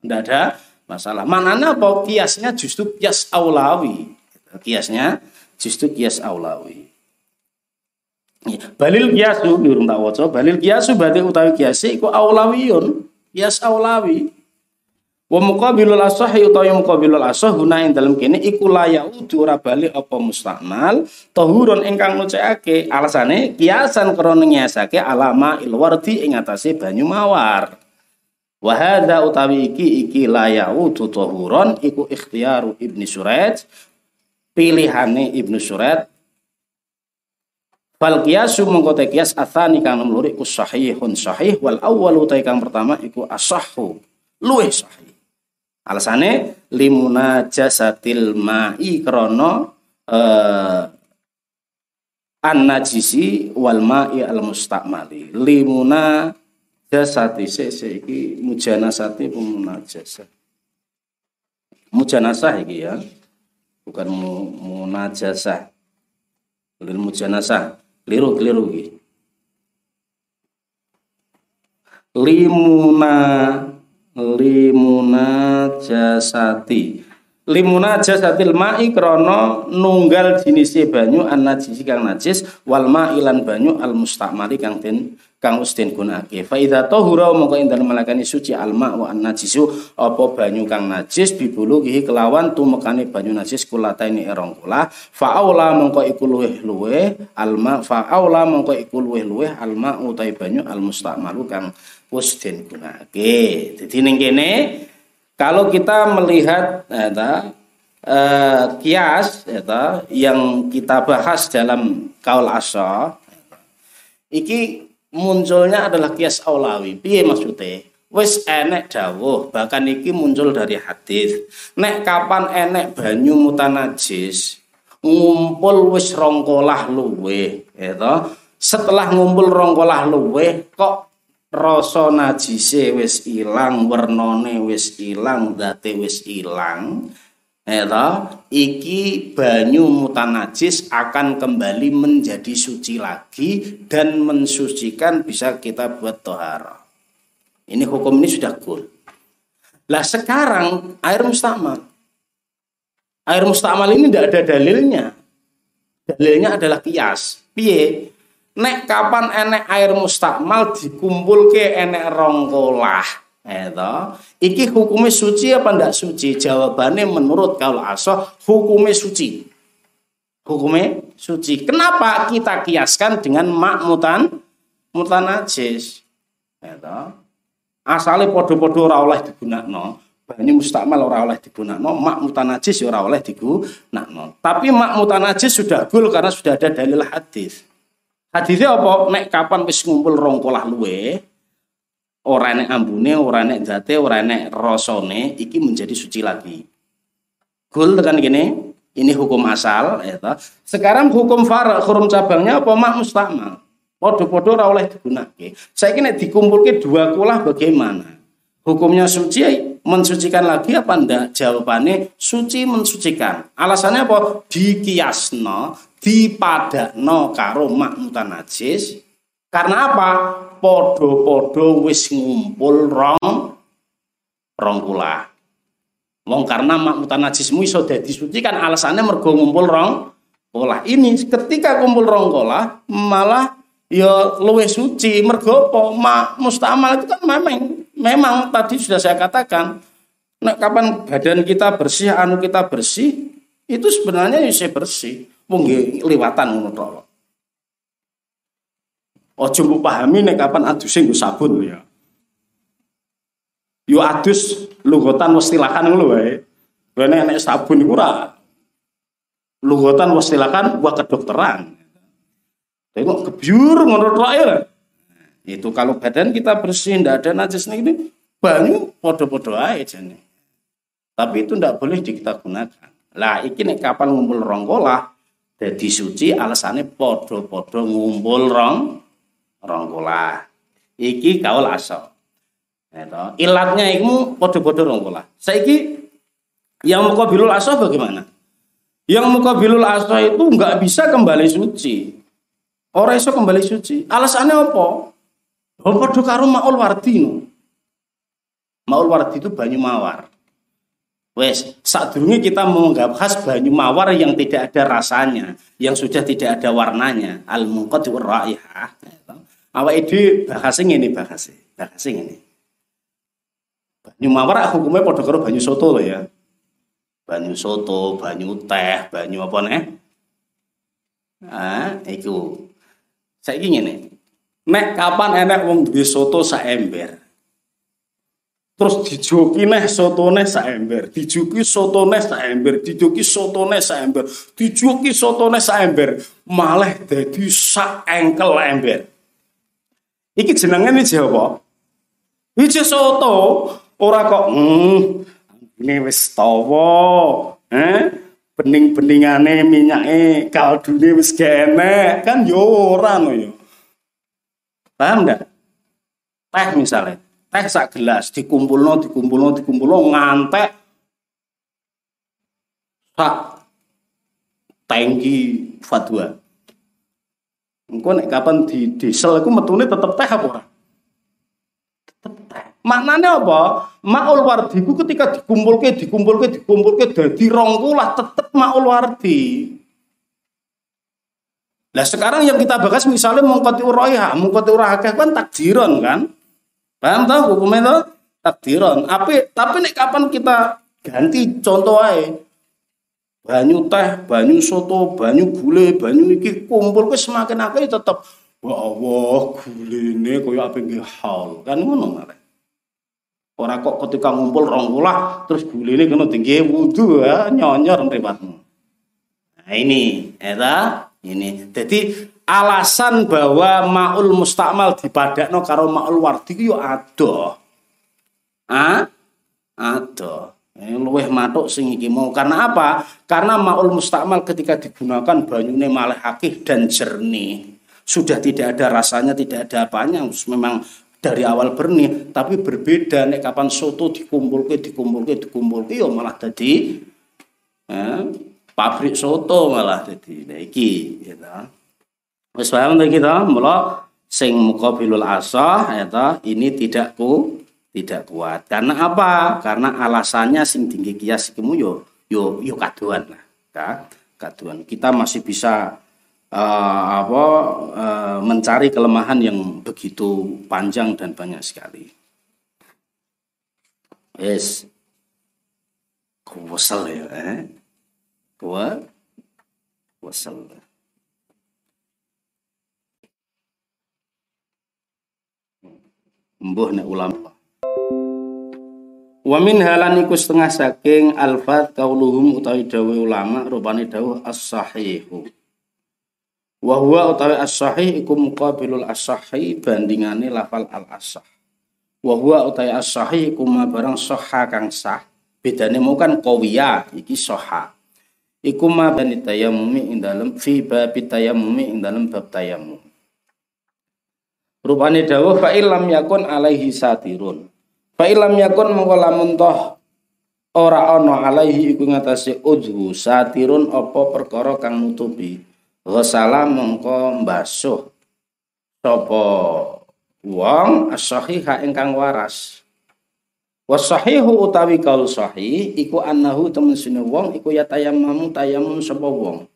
Tidak ada masalah. Mananya apa? Kiasnya justru kias aulawi. Kiasnya justru kias aulawi. Ya, balil kiasu durung tak waca. Balil kiasu berarti utawi kiasi iku aulawiyun. Kias aulawi. Wa muqabilul asahi utawi muqabilul asah guna ing dalem kene iku layaudu ora bali apa mustakmal tahurun ingkang ngucapake alasane kiasan krana ngiasake alama ilwardi ing atase banyu mawar. Utawi iki iki layau tutohuron iku ikhtiaru Ibnu Surat pilihane Ibnu Surat Fal qiyasu mongko te qiyas kang nomor iku sahihun sahih wal awwalu ta kang pertama iku asahhu luwih sahih. Alasane limuna jasatil ma'i krana eh, an najisi wal ma'i al mustakmali. Limuna jasati sese iki mujanasati pemunajasa mujanasah iki ya bukan mu, munajasah lil mujanasah keliru keliru iki limuna limuna jasati limuna jasatil ma'i krono nunggal jenis banyu an najisi kang najis wal ma'ilan banyu al mustakmali kang den kang den gunake fa idza tahura mongko ing dalem malakani suci alma wa najisu apa banyu kang najis bibuluhi kelawan tumekane banyu najis kulataini erong kula. Fa aula mongko iku luweh-luweh alma fa aula mongko iku luweh-luweh alma utai banyu al mustamalu kang den gunake dadi ning kene kalau kita melihat ya, eh, kias ya, yang kita bahas dalam kaul asa iki munculnya adalah kias aulawi. Piye maksudnya? Wis enek dawuh, bahkan iki muncul dari hadis. Nek kapan enek banyu mutanajis, ngumpul wis rongkolah luwe, ya Setelah ngumpul rongkolah luwe, kok rasa najise wis ilang, wernane wis ilang, date wis ilang. Eta iki banyu mutanajis akan kembali menjadi suci lagi dan mensucikan bisa kita buat tohara. Ini hukum ini sudah cool. Lah sekarang air mustamal. Air mustamal ini tidak ada dalilnya. Dalilnya adalah kias. Piye? Nek kapan enek air mustakmal dikumpul ke enek rongkolah Eta, iki hukumnya suci apa ndak suci? Jawabannya menurut kaul asoh hukumnya suci. Hukumnya suci. Kenapa kita kiaskan dengan mak mutan najis? Eta. Asale podo-podo ora oleh digunakno. Banyu mustakmal ora oleh digunakno, mak mutan najis ora oleh digunakno. Tapi mak mutan najis sudah gul karena sudah ada dalil hadis. Hadisnya apa? Nek kapan wis ngumpul rongkolah luwe, ora enek ambune, ora enek zate, ora enek rasane iki menjadi suci lagi. Gul tekan gini, ini hukum asal ya Sekarang hukum far hukum cabangnya apa mak mustakmal. Podo-podo ora oleh digunakake. Saiki nek dikumpulke dua kulah bagaimana? Hukumnya suci mensucikan lagi apa ndak? Jawabannya suci mensucikan. Alasannya apa? Dikiasno, dipadakno karo mak mutanajis. Karena apa? podo-podo wis ngumpul rong rong kula. Wong karena mak mutanajismu iso dadi suci kan alasannya mergo ngumpul rong kula. Ini ketika kumpul rong kula malah ya luwih suci mergo apa mak mustamal itu kan memang memang tadi sudah saya katakan, nah, kapan badan kita bersih, anu kita bersih, itu sebenarnya ya saya bersih. Mungkin liwatan ngono tok. Ojo mbok pahami nek kapan aduse nggo sabun ya. Yo adus lugotan wis tilakan ngono wae. Nek nek sabun iku ora lugotan wis tilakan buat kedokteran. Tengok kebiur ngono tok ya. Itu kalau badan kita bersih, tidak ada najis ini, banyu podo-podo aja nih. Tapi itu tidak boleh kita gunakan. Lah iki nek kapan ngumpul rongkolah, jadi suci alasannya podo-podo ngumpul rong rongkolah. Iki kaul asal. Itu. Ilatnya itu podo-podo rongkolah. Saiki yang mukabilul asal bagaimana? Yang mukabilul asal itu nggak bisa kembali suci. Orang iso kembali suci. Alasannya apa? Oh, padha karo maul wardi. Maul wardi itu banyu mawar. Wes, saat dulu kita membahas banyu mawar yang tidak ada rasanya, yang sudah tidak ada warnanya, al munqati raihah. Awak itu bahasnya ini bahasa, bahasa ini. Banyu mawar hukumnya pada karo banyu soto loh ya. Banyu soto, banyu teh, banyu apa nih? Ah, itu. Saya ingin nih. Nek kapan enek wong duwe soto sak ember. Terus dijoki neh sotone sak ember, dijoki sotone sak ember, dijoki sotone sak ember, dijoki sotone sak ember, malah dadi sak engkel ember. Iki jenenge iki apa? Iki soto, ora kok hmm, ini wis tawa, eh? Bening-beningane minyake kaldune wis genek, kan yo ora no yo. Paham enggak? Teh misalnya, teh sak gelas dikumpulno, dikumpulno, dikumpulno ngantek sak tangki fatwa. Engko nek kapan di diesel iku metune tetep teh apa ora? Tetep teh. Maknanya apa? Maul wardi ku ketika dikumpulke, dikumpulke, dikumpulke dadi rong kulah tetep maul wardi. Nah sekarang yang kita bahas misalnya mengkoti uraiha, mengkoti uraiha kan takdiron kan? Paham tahu hukumnya itu? Takdiron. Tapi tapi nih kapan kita ganti contoh aja? Banyu teh, banyu soto, banyu gule, banyu iki kumpul ke semakin akeh tetap wah Allah ini kaya apa nggih hal kan ngono malah. Ora kok ketika ngumpul rong terus ini kena tinggi wudu ya nyonyor mripatmu. Nah ini, eta ini. Jadi alasan bahwa maul mustakmal dipadakno karo maul wardi yo ada. Ah? Ada. Eh, luweh matuk sing iki mau karena apa? Karena maul mustakmal ketika digunakan banyune malah akih dan jernih. Sudah tidak ada rasanya, tidak ada apanya, memang dari awal bernih, tapi berbeda nek kapan soto dikumpulke dikumpulke dikumpulke yo malah tadi eh, pabrik soto malah jadi nah iki gitu. Wis paham ta kita mula sing muqabilul asah eta ini tidak ku tidak kuat. Karena apa? Karena alasannya sing tinggi kias iku yo yo yo kaduan lah. Ka? Kaduan. Kita masih bisa uh, apa uh, mencari kelemahan yang begitu panjang dan banyak sekali. Yes. Kuwesel ya, eh? wa wasallam. Mbuh nek ulama. Wa min halan iku setengah saking alfat kauluhum utawi dawe ulama rupane dawuh as-sahihu. Wa huwa utawi as-sahih iku muqabilul as-sahih bandingane lafal al-asah. Wa huwa utawi as-sahih iku ma barang sahha kang sah. Bedane mau kan qawiya iki sahha iku ma bani tayammumi ing dalem fi bab tayammumi ing dalem bab rupane dawuh fa illam yakun alaihi satirun. Fa illam yakun mongko lamun toh ora ana alaihi iku ngatasi udhu satirun apa perkara kang nutupi. Ghasala mongko mbasuh sapa wong as-sahiha ingkang waras. Wasahihu utawi kaul sahih iku annahu temen sine wong iku ya tayammamu tayamum sapa wong.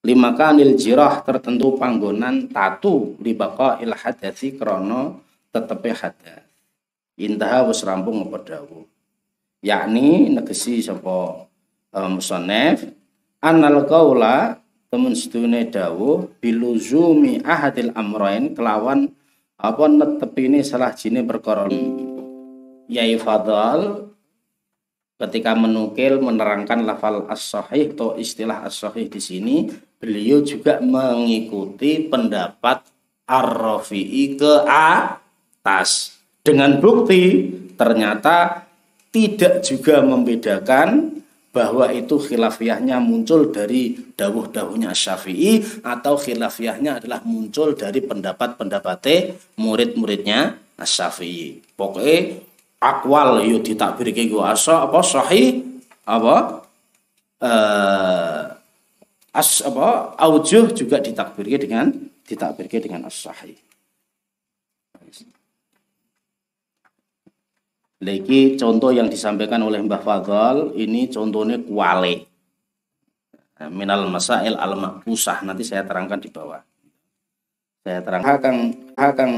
Lima kanil jirah tertentu panggonan tatu baqa il hadasi krana tetepe hadas. intaha wis rampung apa yakni negesi sapa um, musannaf annal qaula temen sedune dawuh biluzumi ahadil amrain kelawan apa netepine salah jine perkara Yai Fadal ketika menukil menerangkan lafal as-sahih atau istilah as-sahih di sini beliau juga mengikuti pendapat Ar-Rafi'i ke atas. Dengan bukti ternyata tidak juga membedakan bahwa itu khilafiyahnya muncul dari dawuh-dawuhnya Syafi'i atau khilafiyahnya adalah muncul dari pendapat-pendapat murid-muridnya Syafi'i. Pokoknya akwal yo ditakbirke go asa apa? Sahih apa? Eh as apa aujuh juga ditakbirke dengan ditakbirke dengan as sahih. Lagi contoh yang disampaikan oleh Mbah Fadl ini contohnya kuale. Minal masail al maqbusah nanti saya terangkan di bawah. Saya terangkan hakang hakang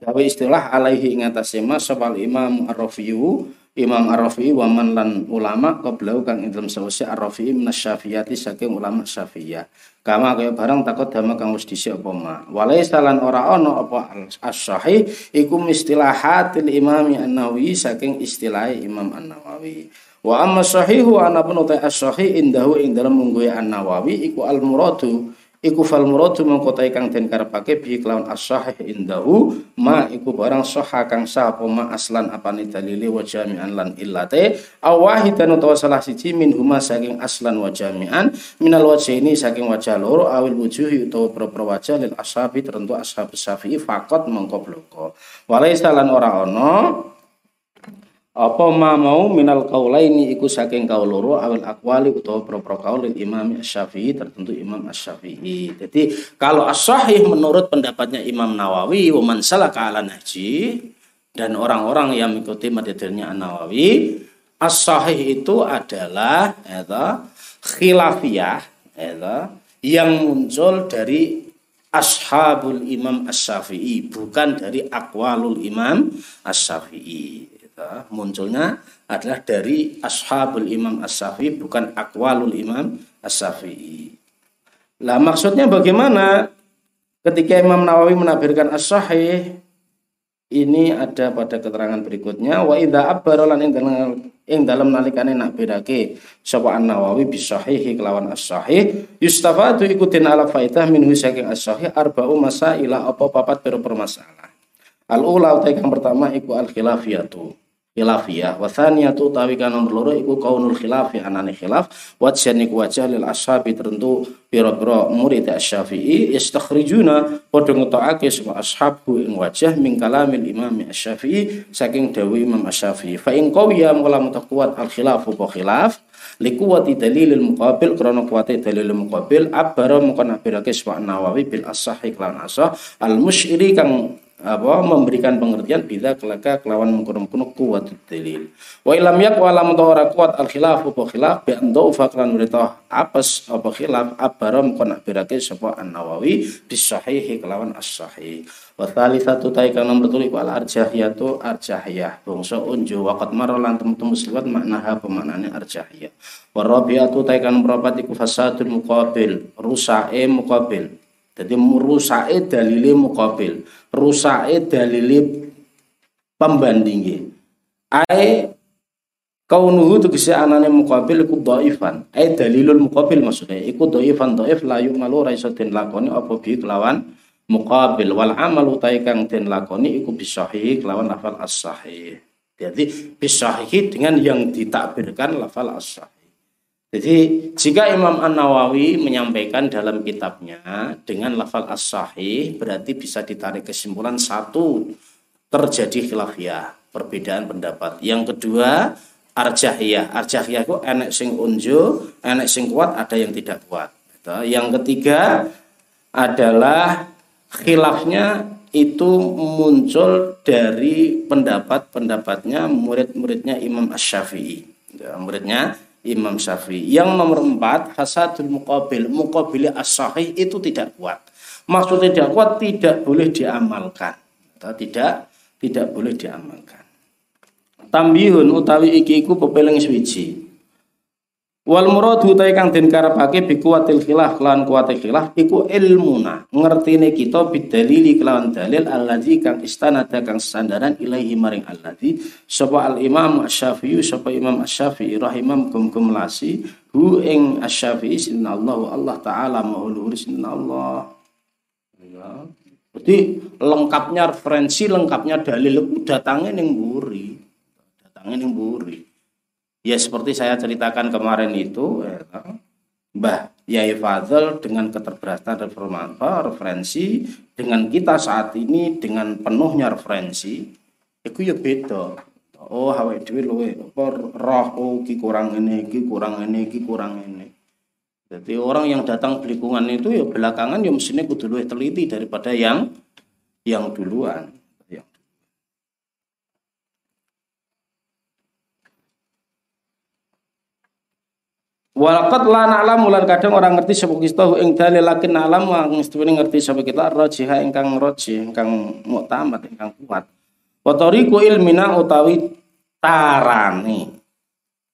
gawe istilah alaihi ingatasi mas sabal imam ar-rafiyu imam ar-rafi'i wa man lan ulama qablau kang ing dalem sawise ar-rafi'i minasyafiyati saking ulama syafiyah kama kaya barang takut dama kang wis dhisik apa ma. Walai salan ora ana apa as-sahih iku istilahatil imami an-nawawi saking istilah imam an-nawawi. Wa amma sahihu ana pun as-sahih indahu ing dalem mungguhe an-nawawi iku al-muradu iku fal muradu mengko kang den karepake bi kelawan as-sahih indahu ma iku barang sahha kang sah ma aslan apane dalile wa jami'an lan illate. Aw wahidan utawa salah siji min huma saking aslan wa jami'an minal wajhaini saking wajah loro awil wujuhi utawa pro-pro wajah lil ashabi tertentu ashab syafi'i fakot mengko bloko. Walaisa lan ora ana apa ma mau minal kaulaini iku saking kaul loro awal akwali utawa pro-pro Imam Syafi'i tertentu Imam Asy-Syafi'i. Jadi kalau as-sahih menurut pendapatnya Imam Nawawi wa man salaka ala nahji dan orang-orang yang mengikuti madhadirnya An-Nawawi, as-sahih itu adalah eta khilafiyah eta yang muncul dari ashabul Imam Asy-Syafi'i bukan dari akwalul Imam Asy-Syafi'i munculnya adalah dari ashabul imam as-safi bukan akwalul imam as-safi'i. Lah maksudnya bagaimana ketika Imam Nawawi menafsirkan as-sahih ini ada pada keterangan berikutnya wa idza abbara lan ing dalam ing dalam nalikane nak bedake sapa An-Nawawi bisahihi kelawan as-sahih yustafadu ikutin ala faidah minhu saking as-sahih arba'u masaila apa papat pira permasalah. Al-ula utai pertama iku al-khilafiyatu khilafiyah wa thaniyatu tawi kan nomor loro iku kaunul khilafi anane khilaf. Wa iku wajah lil ashabi tertentu pira-pira murid asy-Syafi'i yastakhrijuna padha ngetokake sapa ashabu ing wajah min kalamil imam asy-Syafi'i saking dawuh Imam asy-Syafi'i fa in qawiya mula mutakuat al khilaf apa khilaf? Likuwati dalilil muqabil krana kuwate dalilil muqabil abara mengko nabirake sapa Nawawi bil asahhi lan asah al musyiri kang apa memberikan pengertian bila kelaka kelawan mengkono-kono kuat dalil. Wa ilam yak wa lam ora kuat al khilaf apa khilaf bi ando fakran berita apes apa khilaf abaram kon birake sapa An Nawawi bis sahih kelawan as sahih. Wa satu tai kang nomor telu wal arjahiyatu arjahiyah. Bangsa unju waqat marolan temu-temu seliwat maknaha pemaknane arjahiyah. Wa rabiatu tai kang nomor iku fasadul muqabil, rusae muqabil jadi rusake dalile muqabil, rusake dalile pembandingi. Ai kaunuhu tegese anane muqabil iku dhaifan. Ai dalilul muqabil maksudnya iku dhaifan dhaif la yumalu ra den lakoni apa bi kelawan muqabil wal amal utai kang den lakoni iku bisahih kelawan lafal as-sahih. Jadi bisahih dengan yang ditakbirkan lafal as-sahih. Jadi jika Imam An Nawawi menyampaikan dalam kitabnya dengan lafal as sahih berarti bisa ditarik kesimpulan satu terjadi khilafiyah perbedaan pendapat. Yang kedua arjahiyah. Arjahiyah itu enek sing unju, enek sing kuat, ada yang tidak kuat. Gitu. Yang ketiga adalah khilafnya itu muncul dari pendapat-pendapatnya murid-muridnya Imam Ash-Syafi'i. Gitu. Muridnya Imam Syafi'i. Yang nomor empat, hasadul muqabil. Muqabili as itu tidak kuat. Maksud tidak kuat tidak boleh diamalkan. Atau tidak tidak boleh diamalkan. tambihun utawi iki iku pepeling swiji Wal muradu utai kang den karepake bi kuwatil khilaf lan kuwatil khilaf iku ilmuna ngertine kita bidalili kelawan dalil allazi kang istanada kang sandaran ilaihi maring allazi sapa al imam asy-syafi'i sapa imam asy-syafi'i rahimam kum kum lasi hu ing asy-syafi'i Allah Allah taala maulur Allah ya. Jadi lengkapnya referensi, lengkapnya dalil itu datangnya ning buri. Datangnya ning buri. Ya seperti saya ceritakan kemarin itu, ya, Mbah Yai Fadl dengan keterbatasan referensi dengan kita saat ini dengan penuhnya referensi itu ya beda. Oh hawa dhewe luwe apa roh oh ki kurang ini, ki kurang ini, ki kurang ini. Jadi orang yang datang belikungan itu ya belakangan ya mestinya kudu teliti daripada yang yang duluan. Walakat la na'lam lan kadang orang ngerti sapa kita ing dalil lakin na'lam wong ngerti sapa kita rajiha ingkang raji ingkang muktamad ingkang kuat. Wa tariqu ilmina utawi tarane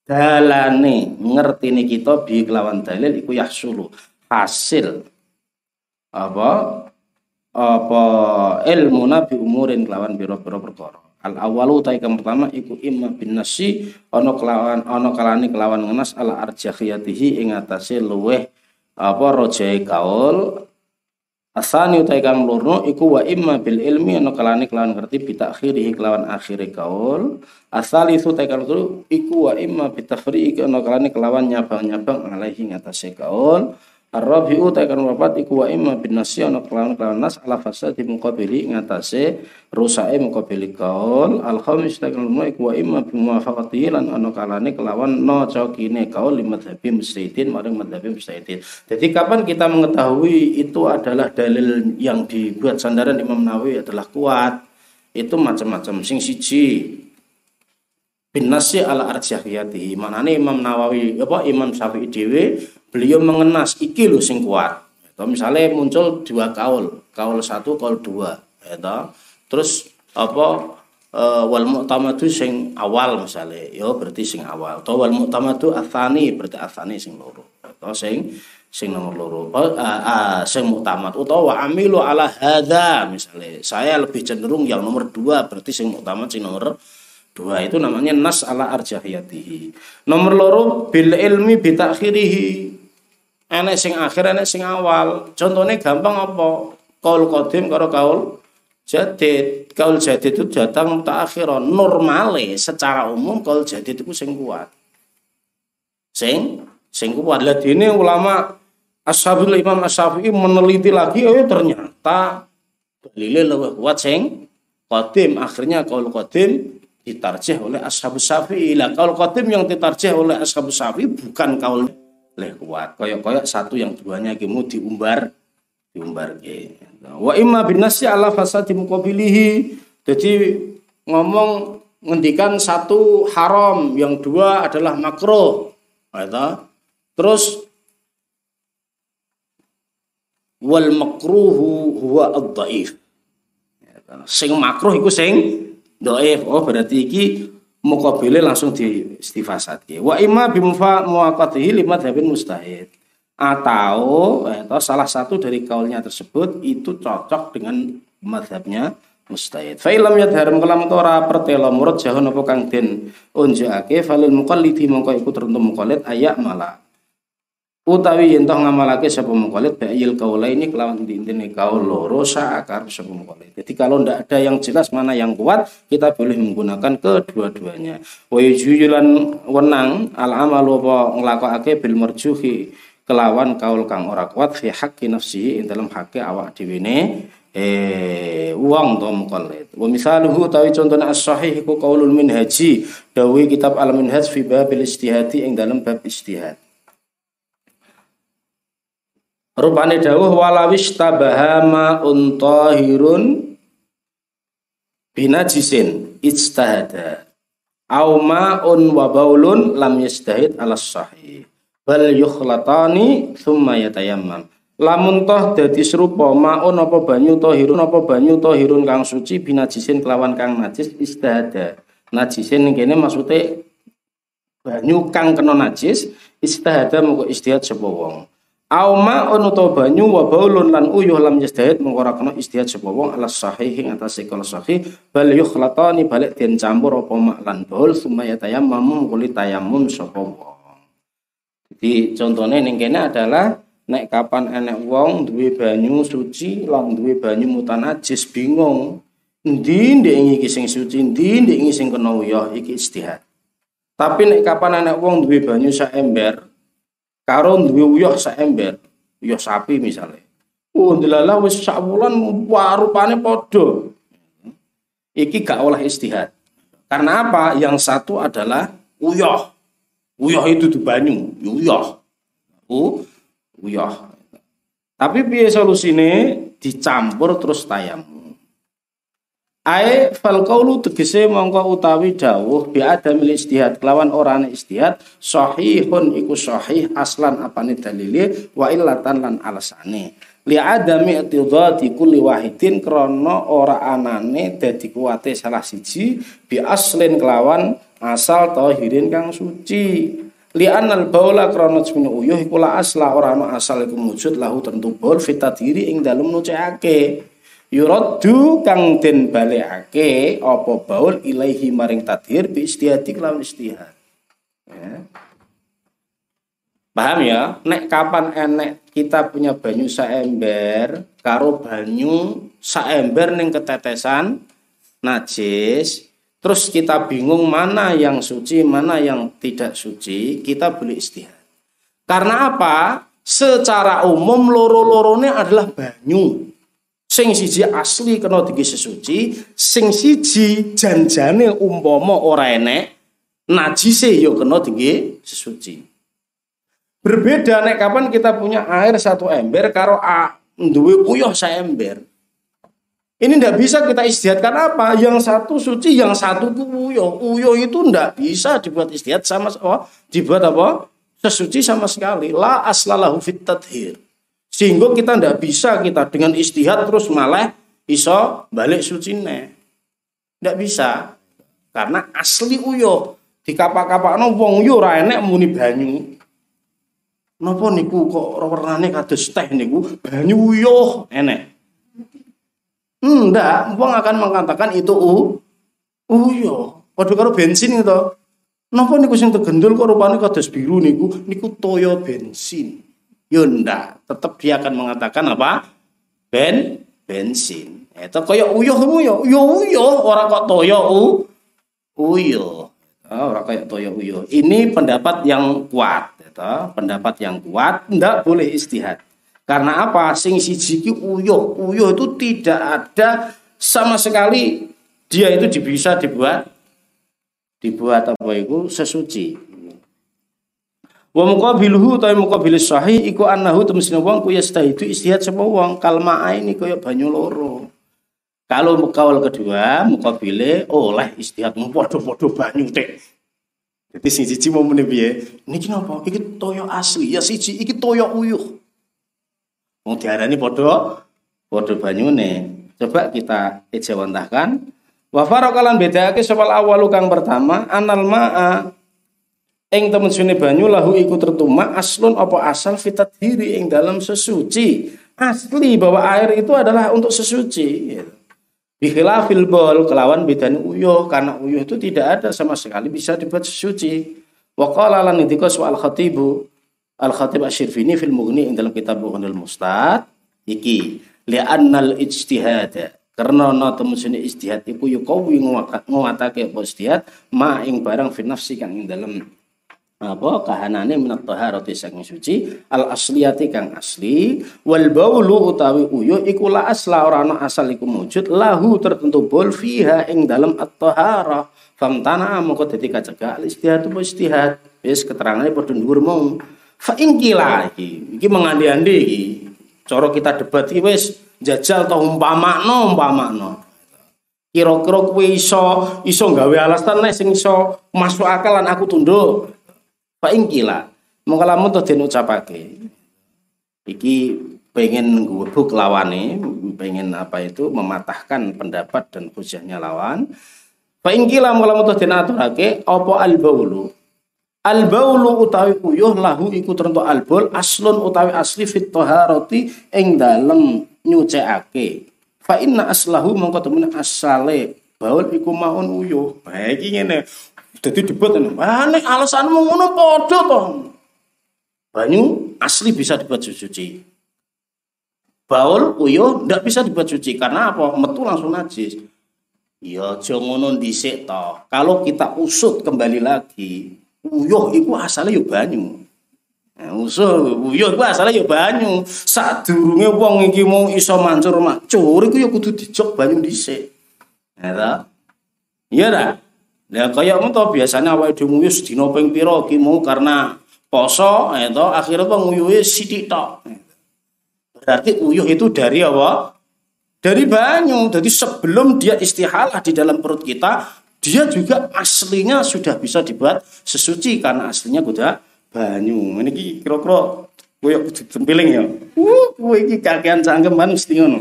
dalane ngertine kita bi kelawan dalil iku yahsulu hasil. Apa? Apa ilmu nabi umurin kelawan biro-biro perkara al awalu utai kang pertama iku imma bin nasi ana kelawan ana kalane kelawan ngenas ala arjahiyatihi ing atase luweh apa rojae kaul Asani utai kang lurno iku wa imma bil ilmi ana kalane kelawan ngerti bitakhirihi kelawan akhire kaul asali itu utai kang iku wa imma bitafriqi ana kalane kelawan nyabang-nyabang alaihi ngatase kaul Ar-rabi'u takan wapat iku wa imma bin nasi ana kelawan kelawan nas ala fasadi muqabili ngatasé rusake muqabili kaul. Al khamis takan lumah iku wa imma bi muwafaqati lan ana kalane kelawan no cokine kaul lima madzhabi mustahidin maring madzhabi mustahidin. Jadi kapan kita mengetahui itu adalah dalil yang dibuat sandaran Imam Nawawi adalah kuat? Itu macam-macam. Sing siji bin nasi ala arjahiyati manane Imam Nawawi apa Imam Syafi'i dhewe beliau mengenas iki lho sing kuat. Atau misalnya muncul dua kaul, kaul satu, kaul dua, ya Terus apa e, wal mu'tamadu sing awal misalnya, ya berarti sing awal. Atau wal mu'tamadu athani berarti athani sing loro. Atau sing sing nomor loro. Uh, uh, sing mu'tamad utawa amilu ala hadza misalnya. Saya lebih cenderung yang nomor dua berarti sing mu'tamad sing nomor dua itu namanya nas ala arjahiyatihi. Nomor loro bil ilmi bitakhirihi. Enek sing akhir enek sing awal. Contohnya gampang apa? Kaul kodim karo kaul jadid. Kaul jadid itu datang mutakhiron normale secara umum kaul jadid itu sing kuat. Sing sing kuat. Ini ulama ashabul imam ashafi'i meneliti lagi oh ternyata dalilnya lebih kuat sing kodim akhirnya kaul kodim ditarjih oleh ashabus syafi'i. Lah kaul kodim yang ditarjih oleh ashabus syafi'i bukan kaul leh kuat. Koyok-koyok satu yang duanya kemu diumbar diumbar ke wa imma bin nasi ala fasadi muqabilihi. Jadi ngomong ngendikan satu haram yang dua adalah makro terus wal makruhu huwa ad-dhaif sing makruh iku sing dhaif oh berarti iki mukabile langsung di istifasatke. Wa imma bimfa muwaqatihi lima dzabin mustahid. Atau, atau salah satu dari kaulnya tersebut itu cocok dengan madhabnya mustahid. Fa ilam yadharum kalam tora pertelo murad jahun apa kang den unjukake falil muqallidi mongko iku teruntuk muqallid ayak malah utawi yen toh ngamalake sapa mukallid ba'il ini kelawan intine kaul loro akar sapa mukallid. Jadi kalau ndak ada yang jelas mana yang kuat, kita boleh menggunakan kedua-duanya. Wa yujulan wenang al amalu apa nglakokake bil marjuhi kelawan kaul kang ora kuat fi haqqi nafsi ing dalam hakke awak dhewe eh uang to mukallid. Wa misaluhu tawi contohna as-sahih ku qaulul minhaji dawi kitab al-minhaj fi babil istihadi ing dalam bab istihad. Rupane dawuh walawis tabaha untahirun binajisin ijtahada au ma'un wa baulun lam yastahid ala sahih. Bal yukhlatani thumma yatayammam. Lamun toh dadi serupa maun apa banyu tahirun apa banyu tahirun kang suci binajisin kelawan kang najis istihada najisin kene maksudnya banyu kang kena najis istihada mengko istihad sapa wong Auma ono to banyu wa baulun lan uyuh lam yastahid mengko ora kena istihad sapa wong ala sahih ing atas kala sahih bal yukhlatani balik den campur apa mak lan baul sumaya tayammum kulit tayammum sapa wong. Jadi contohnya ning kene adalah nek kapan enek wong duwe banyu suci lan duwe banyu mutanajis bingung endi ndek iki sing suci endi ndek iki sing kena uyuh iki istihad tapi nek kapan anak wong duwe banyu sak ember, karo duwe uyah sak ember, uyah sapi misalnya. Oh, delala wis sak wulan warupane padha. Iki gak oleh istihad. Karena apa? Yang satu adalah uyah. Uyah itu di banyu, uyah. Uh, uyah. Tapi piye solusine dicampur terus tayam. Ai fal qaulu tegese mongko utawi dawuh bi adamil istihad. Kelawan orane istihad sahihun iku sahih aslan apane dalile wa illatan lan alasane li adami itidati kulli wahidin krana ora anane dadi kuwate salah siji bi aslin kelawan asal tahirin kang suci. Li anal baula krana cemene uyuh iku la asla ora ana asal iku wujud lahu tentu baul fitadiri ing dalem nucekake yuraddu kang den balekake apa baul ilaihi maring tadhir bi istihadi lawan istihad ya. Paham ya? Nek kapan enek kita punya banyu saember karo banyu saember ning ketetesan najis, terus kita bingung mana yang suci, mana yang tidak suci, kita boleh istihad. Karena apa? Secara umum loro-lorone adalah banyu. Sing siji asli kena digi sesuci, sing siji janjane umpama ora enek, najise yo ya kena digi sesuci. Berbeda nek kapan kita punya air satu ember karo a duwe uyuh ember. Ini ndak bisa kita istiadatkan apa? Yang satu suci, yang satu uyuh. Uyuh itu ndak bisa dibuat istiadat sama oh, dibuat apa? Sesuci sama sekali. La aslalahu fit tadhir. Sehingga kita tidak bisa kita dengan istihad terus malah iso balik suci ne. Tidak bisa. Karena asli uyo di kapak-kapak no wong yo ora enek muni banyu. Napa niku kok warnane kados teh niku banyu uyo enek. Enggak, wong akan mengatakan itu u uyo. Padha karo bensin itu. Napa niku sing tegendul kok rupane kados biru niku niku toyo bensin. Yunda, tetap dia akan mengatakan apa? Ben bensin. Itu kaya uyuh uyuh, uyuh uyuh, orang kok toyo u uyuh. Oh, orang kayak toyo uyuh. Ini pendapat yang kuat, itu pendapat yang kuat, tidak boleh istihad. Karena apa? Sing siji uyuh, uyuh itu tidak ada sama sekali dia itu bisa dibuat dibuat apa itu sesuci. Wa muqabiluhu ta muqabil sahih iku annahu temesine wong ku yastahidu istihad sapa wong kalma ini kaya banyu loro. Kalau mukawal kedua, mukabile oleh istihad padha-padha banyu tek. Jadi sing siji mau muni piye? Niki napa? Iki toyo asli. Ya siji iki toyo uyuh. Wong diarani padha padha banyune. Coba kita ejawantahkan. Wa faraqalan bedake sopal awalu kang pertama anal ma'a ing temen sune banyu lahu iku tertumak aslun apa asal fitat diri ing dalam sesuci? Asli bahwa air itu adalah untuk sesuci Bikhilafil bol kelawan bedane uyuh karena uyuh itu tidak ada sama sekali bisa dibuat sesuci. Wa qala indika al khatibu al khatib asyirfini fil mughni ing dalam kitab Bughnul Mustad iki li'annal ijtihad. Karena ana temu sini ijtihad iku yukawi nguwatake apa ijtihad ma ing barang fi nafsi kang ing dalam apa? Kahanane minat taharati saking suci. Al asliyati kang asli. Wal baulu utawi uyu iku la asla ora ana asal iku wujud lahu tertentu bol fiha ing dalam at-taharah. Famtana moko dadi kacegah al istihad apa istihad? Wis keterangane padha dhuwur mong fa in kila iki mengandi-andi iki. Cara kita debat iki wis jajal to umpamakno umpamakno kira-kira kowe iso iso gawe alasan nek sing iso masuk akal lan aku tunduk Fa ingkila mongko lamun to den ucapake iki pengen ngubuk lawane pengen apa itu mematahkan pendapat dan hujahnya lawan Fa in kila mula mutuh den aturake apa al baulu. Al baulu utawi uyuh lahu iku terento al baul aslun utawi asli fit taharati ing dalem nyucekake. Fa inna aslahu mongko temen asale baul iku maun uyuh. Baik iki ngene. Dadi debat ah nek alasanmu ngono padha to. Banyu asli bisa dibuat suci. Baul uyuh ndak bisa dibuat suci karena apa? Metu langsung najis. Ya aja ngono toh. Kalau kita usut kembali lagi, uyuh iku asale yo banyu. Nah, usul uyuh iku asale yo banyu. Sadurunge wong iki mau iso mancur macur iku yo kudu dijok banyu dhisik. Ya ta? Iya ta? Lah kaya ngono biasanya awake dhewe nguyuh sedina ping pira iki mau karena poso ya to akhirnya kok nguyuhe sithik tok. Berarti uyuh itu dari apa? dari banyu. Jadi sebelum dia istihalah di dalam perut kita, dia juga aslinya sudah bisa dibuat sesuci karena aslinya kuda banyu. Ini kira-kira koyo tempiling ya. Uh, kowe iki kakean cangkem kan mesti ngono.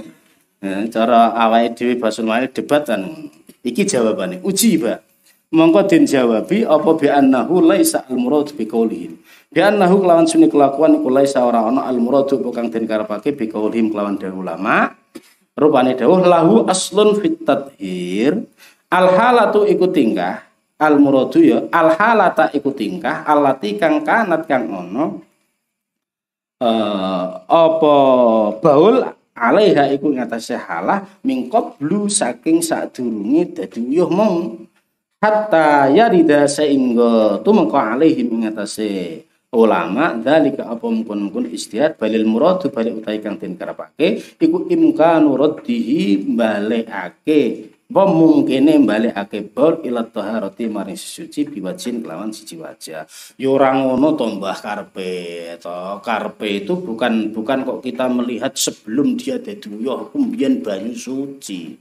Nah, cara awake dhewe basul debat kan. Iki jawabannya. Uji, Pak. Mongko den jawabi apa bi annahu laisa al murad bi qaulihim. Bi annahu kelawan sunni kelakuan iku laisa ora ana al murad bukan den karepake bi qaulihim kelawan ulama. Rupane dawuh lahu aslun fit tadhir. Al halatu iku tingkah al muradu ya al halata iku tingkah alati kang kanat kang ono uh, apa baul alaiha iku ngatasé halah mingkop blu saking sadurunge dadi uyuh mong hatta yarida sehingga tumengko alaihim ngatasé ulama dalika apa mungkin-mungkin istihad balil muradu balik utai kang den karepake. Iku imkanu raddihi balekake apa mungkine balekake bol ila taharati maring suci biwajin kelawan siji wajah. Ya ora ngono to Mbah karpe to. Karpe itu bukan bukan kok kita melihat sebelum dia dadi uyuh mbiyen banyu suci.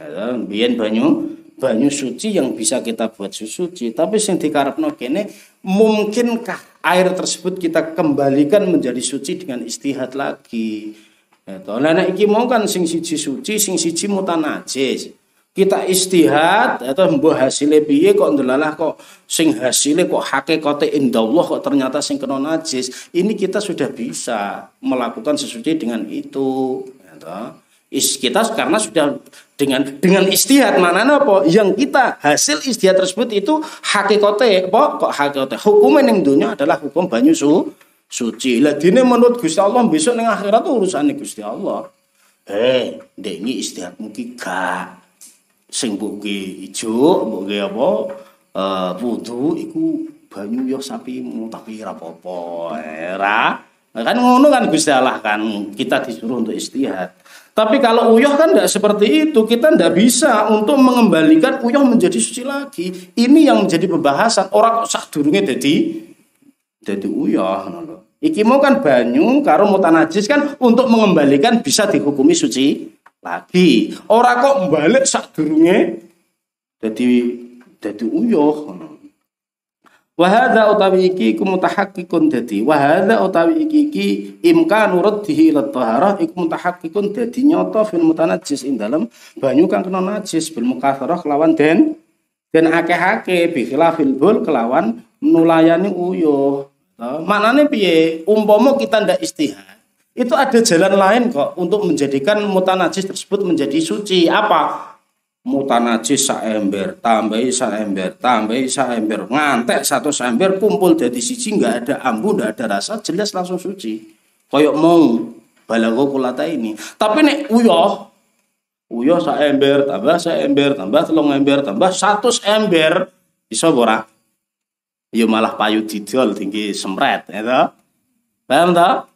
Ya banyu banyu suci yang bisa kita buat suci. Tapi sing dikarepno kene mungkinkah air tersebut kita kembalikan menjadi suci dengan istihad lagi? Itu nah iki mau kan sing siji suci sing siji mutanajis. Kita istihad atau mbah hasilnya piye kok ndelalah kok sing hasilnya kok hakikate indallah kok ternyata sing kena najis. Ini kita sudah bisa melakukan sesuci dengan itu. Gitu is kita karena sudah dengan dengan istihad mana apa? Yang kita hasil istihad tersebut itu hakikate apa? Kok hakikate hukum yang dunia adalah hukum banyu su suci. Lah dini menurut Gusti Allah besok neng akhirat urusan Gusti Allah. Eh dengi istihad mungkin gak. Sing buki ijo buki apa? Uh, iku banyu yo sapimu tapi rapopo era eh, kan ngono kan Gusti Allah kan kita disuruh untuk istihad tapi kalau uyah kan tidak seperti itu. Kita tidak bisa untuk mengembalikan uyah menjadi suci lagi. Ini yang menjadi pembahasan. Orang sak durungnya jadi jadi uyah. Iki mau kan banyu karo mutanajis kan untuk mengembalikan bisa dihukumi suci lagi. Orang kok balik sak durungnya jadi jadi uyah. Wahada utawi iki iku dadi wahada utawi iki iki imkanu raddihi ila taharah iku mutahakkikun dadi nyata fil mutanajjis ing dalem banyu kang kena najis bil mukatharah kelawan den den akeh-akeh bi khilafil kelawan nulayani uyuh. Maknane piye? Umpama kita ndak istihad, itu ada jalan lain kok untuk menjadikan mutanajis tersebut menjadi suci. Apa? Mutanajis sak ember, tambahi sak ember, tambahi sak ember, ngantek satu ember kumpul jadi siji nggak ada ambu, nggak ada rasa, jelas langsung suci. Koyok mau balago kulata ini. Tapi nek uyoh, uyoh sak ember, tambah sak ember, tambah telung ember, tambah satu ember, bisa ora? Yo malah payu didol tinggi semret, ya Paham tak?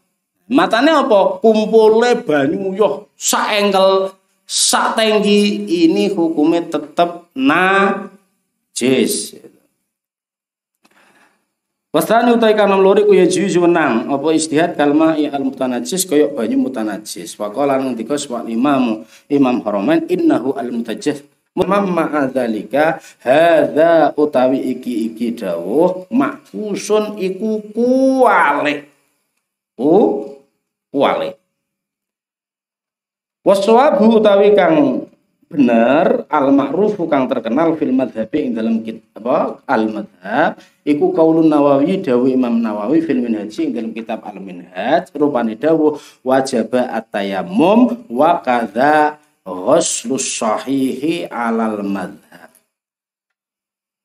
Matanya apa? Kumpulnya banyu uyoh sak engkel sak tenggi ini hukumnya tetap najis. Wasani utai kanam lori ku ya juju menang apa istihad kalma ya al mutanajis kaya banyu mutanajis. Waqala ngendika sebab imam Imam Haramain innahu al mutajis Imam ma'adzalika hadza utawi iki iki dawuh makfusun iku kuwale. Ku kuwale. Waswabu utawi kang bener al ma'ruf kang terkenal fil madhabi ing dalam kitab al madhab iku qaulun Nawawi dawu Imam Nawawi fil minhaj ing dalam kitab al minhaj rupane dawu wajib at-tayammum wa kadza ghuslus sahihi alal madhab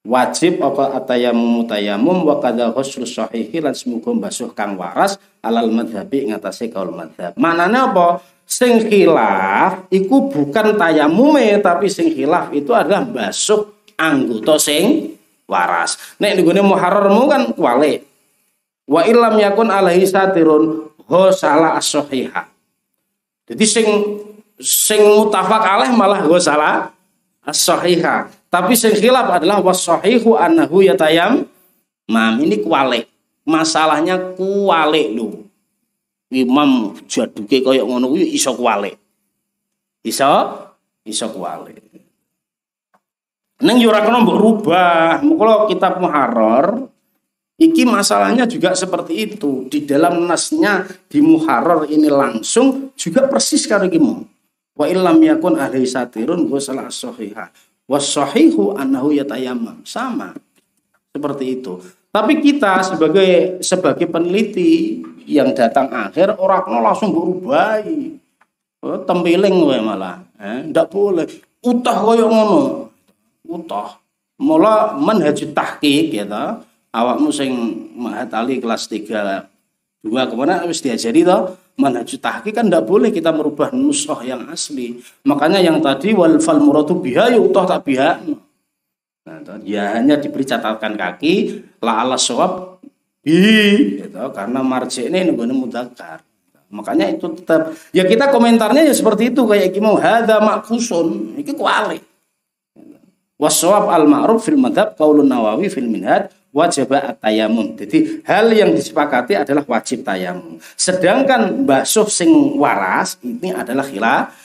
wajib apa atayamum tayamum wa kadza ghuslus sahihi lan semoga basuh kang waras alal madhabi ngatasi kaul madhab manane apa sing khilaf iku bukan tayamume tapi sing khilaf itu adalah basuh anggota sing waras. Nek nggone muharrarmu kan wale. Wa illam yakun alaihi satirun salah as-sahiha. Jadi sing sing mutafak alaih malah salah as-sahiha. Tapi sing khilaf adalah was-sahihu annahu yatayam mam ini kuwale. Masalahnya kuwale lu imam jaduke kaya ngono kuwi iso kuwale. Iso iso kuwale. Neng yo ora kena mbok rubah. Mukul kitab Muharrar iki masalahnya juga seperti itu. Di dalam nasnya di Muharrar ini langsung juga persis karo iki Wa illam yakun ahli satirun wa salah sahihah. Was sahihu annahu yatayammam. Sama. Seperti itu. Tapi kita sebagai sebagai peneliti yang datang akhir orang langsung berubah. Oh, tempiling we malah. Eh, boleh. Utah koyo ngono. Utah. Mula manhaj tahqiq ya ta. Awakmu sing Mahat kelas 3 dua ke mana harus diajari toh manhaj tahqiq kan ndak boleh kita merubah nusah yang asli. Makanya yang tadi wal fal muradu biha ya utah tak biha. Nah, ya hanya diberi catatan kaki la ala sawab bi gitu, karena marji ini nunggu mudakar. Makanya itu tetap ya kita komentarnya ya seperti itu kayak gimana hada makhusun iki kuali. Wasawab al ma'ruf fil madhab qaulun nawawi fil minhad wajib at-tayamum. Jadi hal yang disepakati adalah wajib tayamum. Sedangkan basuh sing waras ini adalah khilaf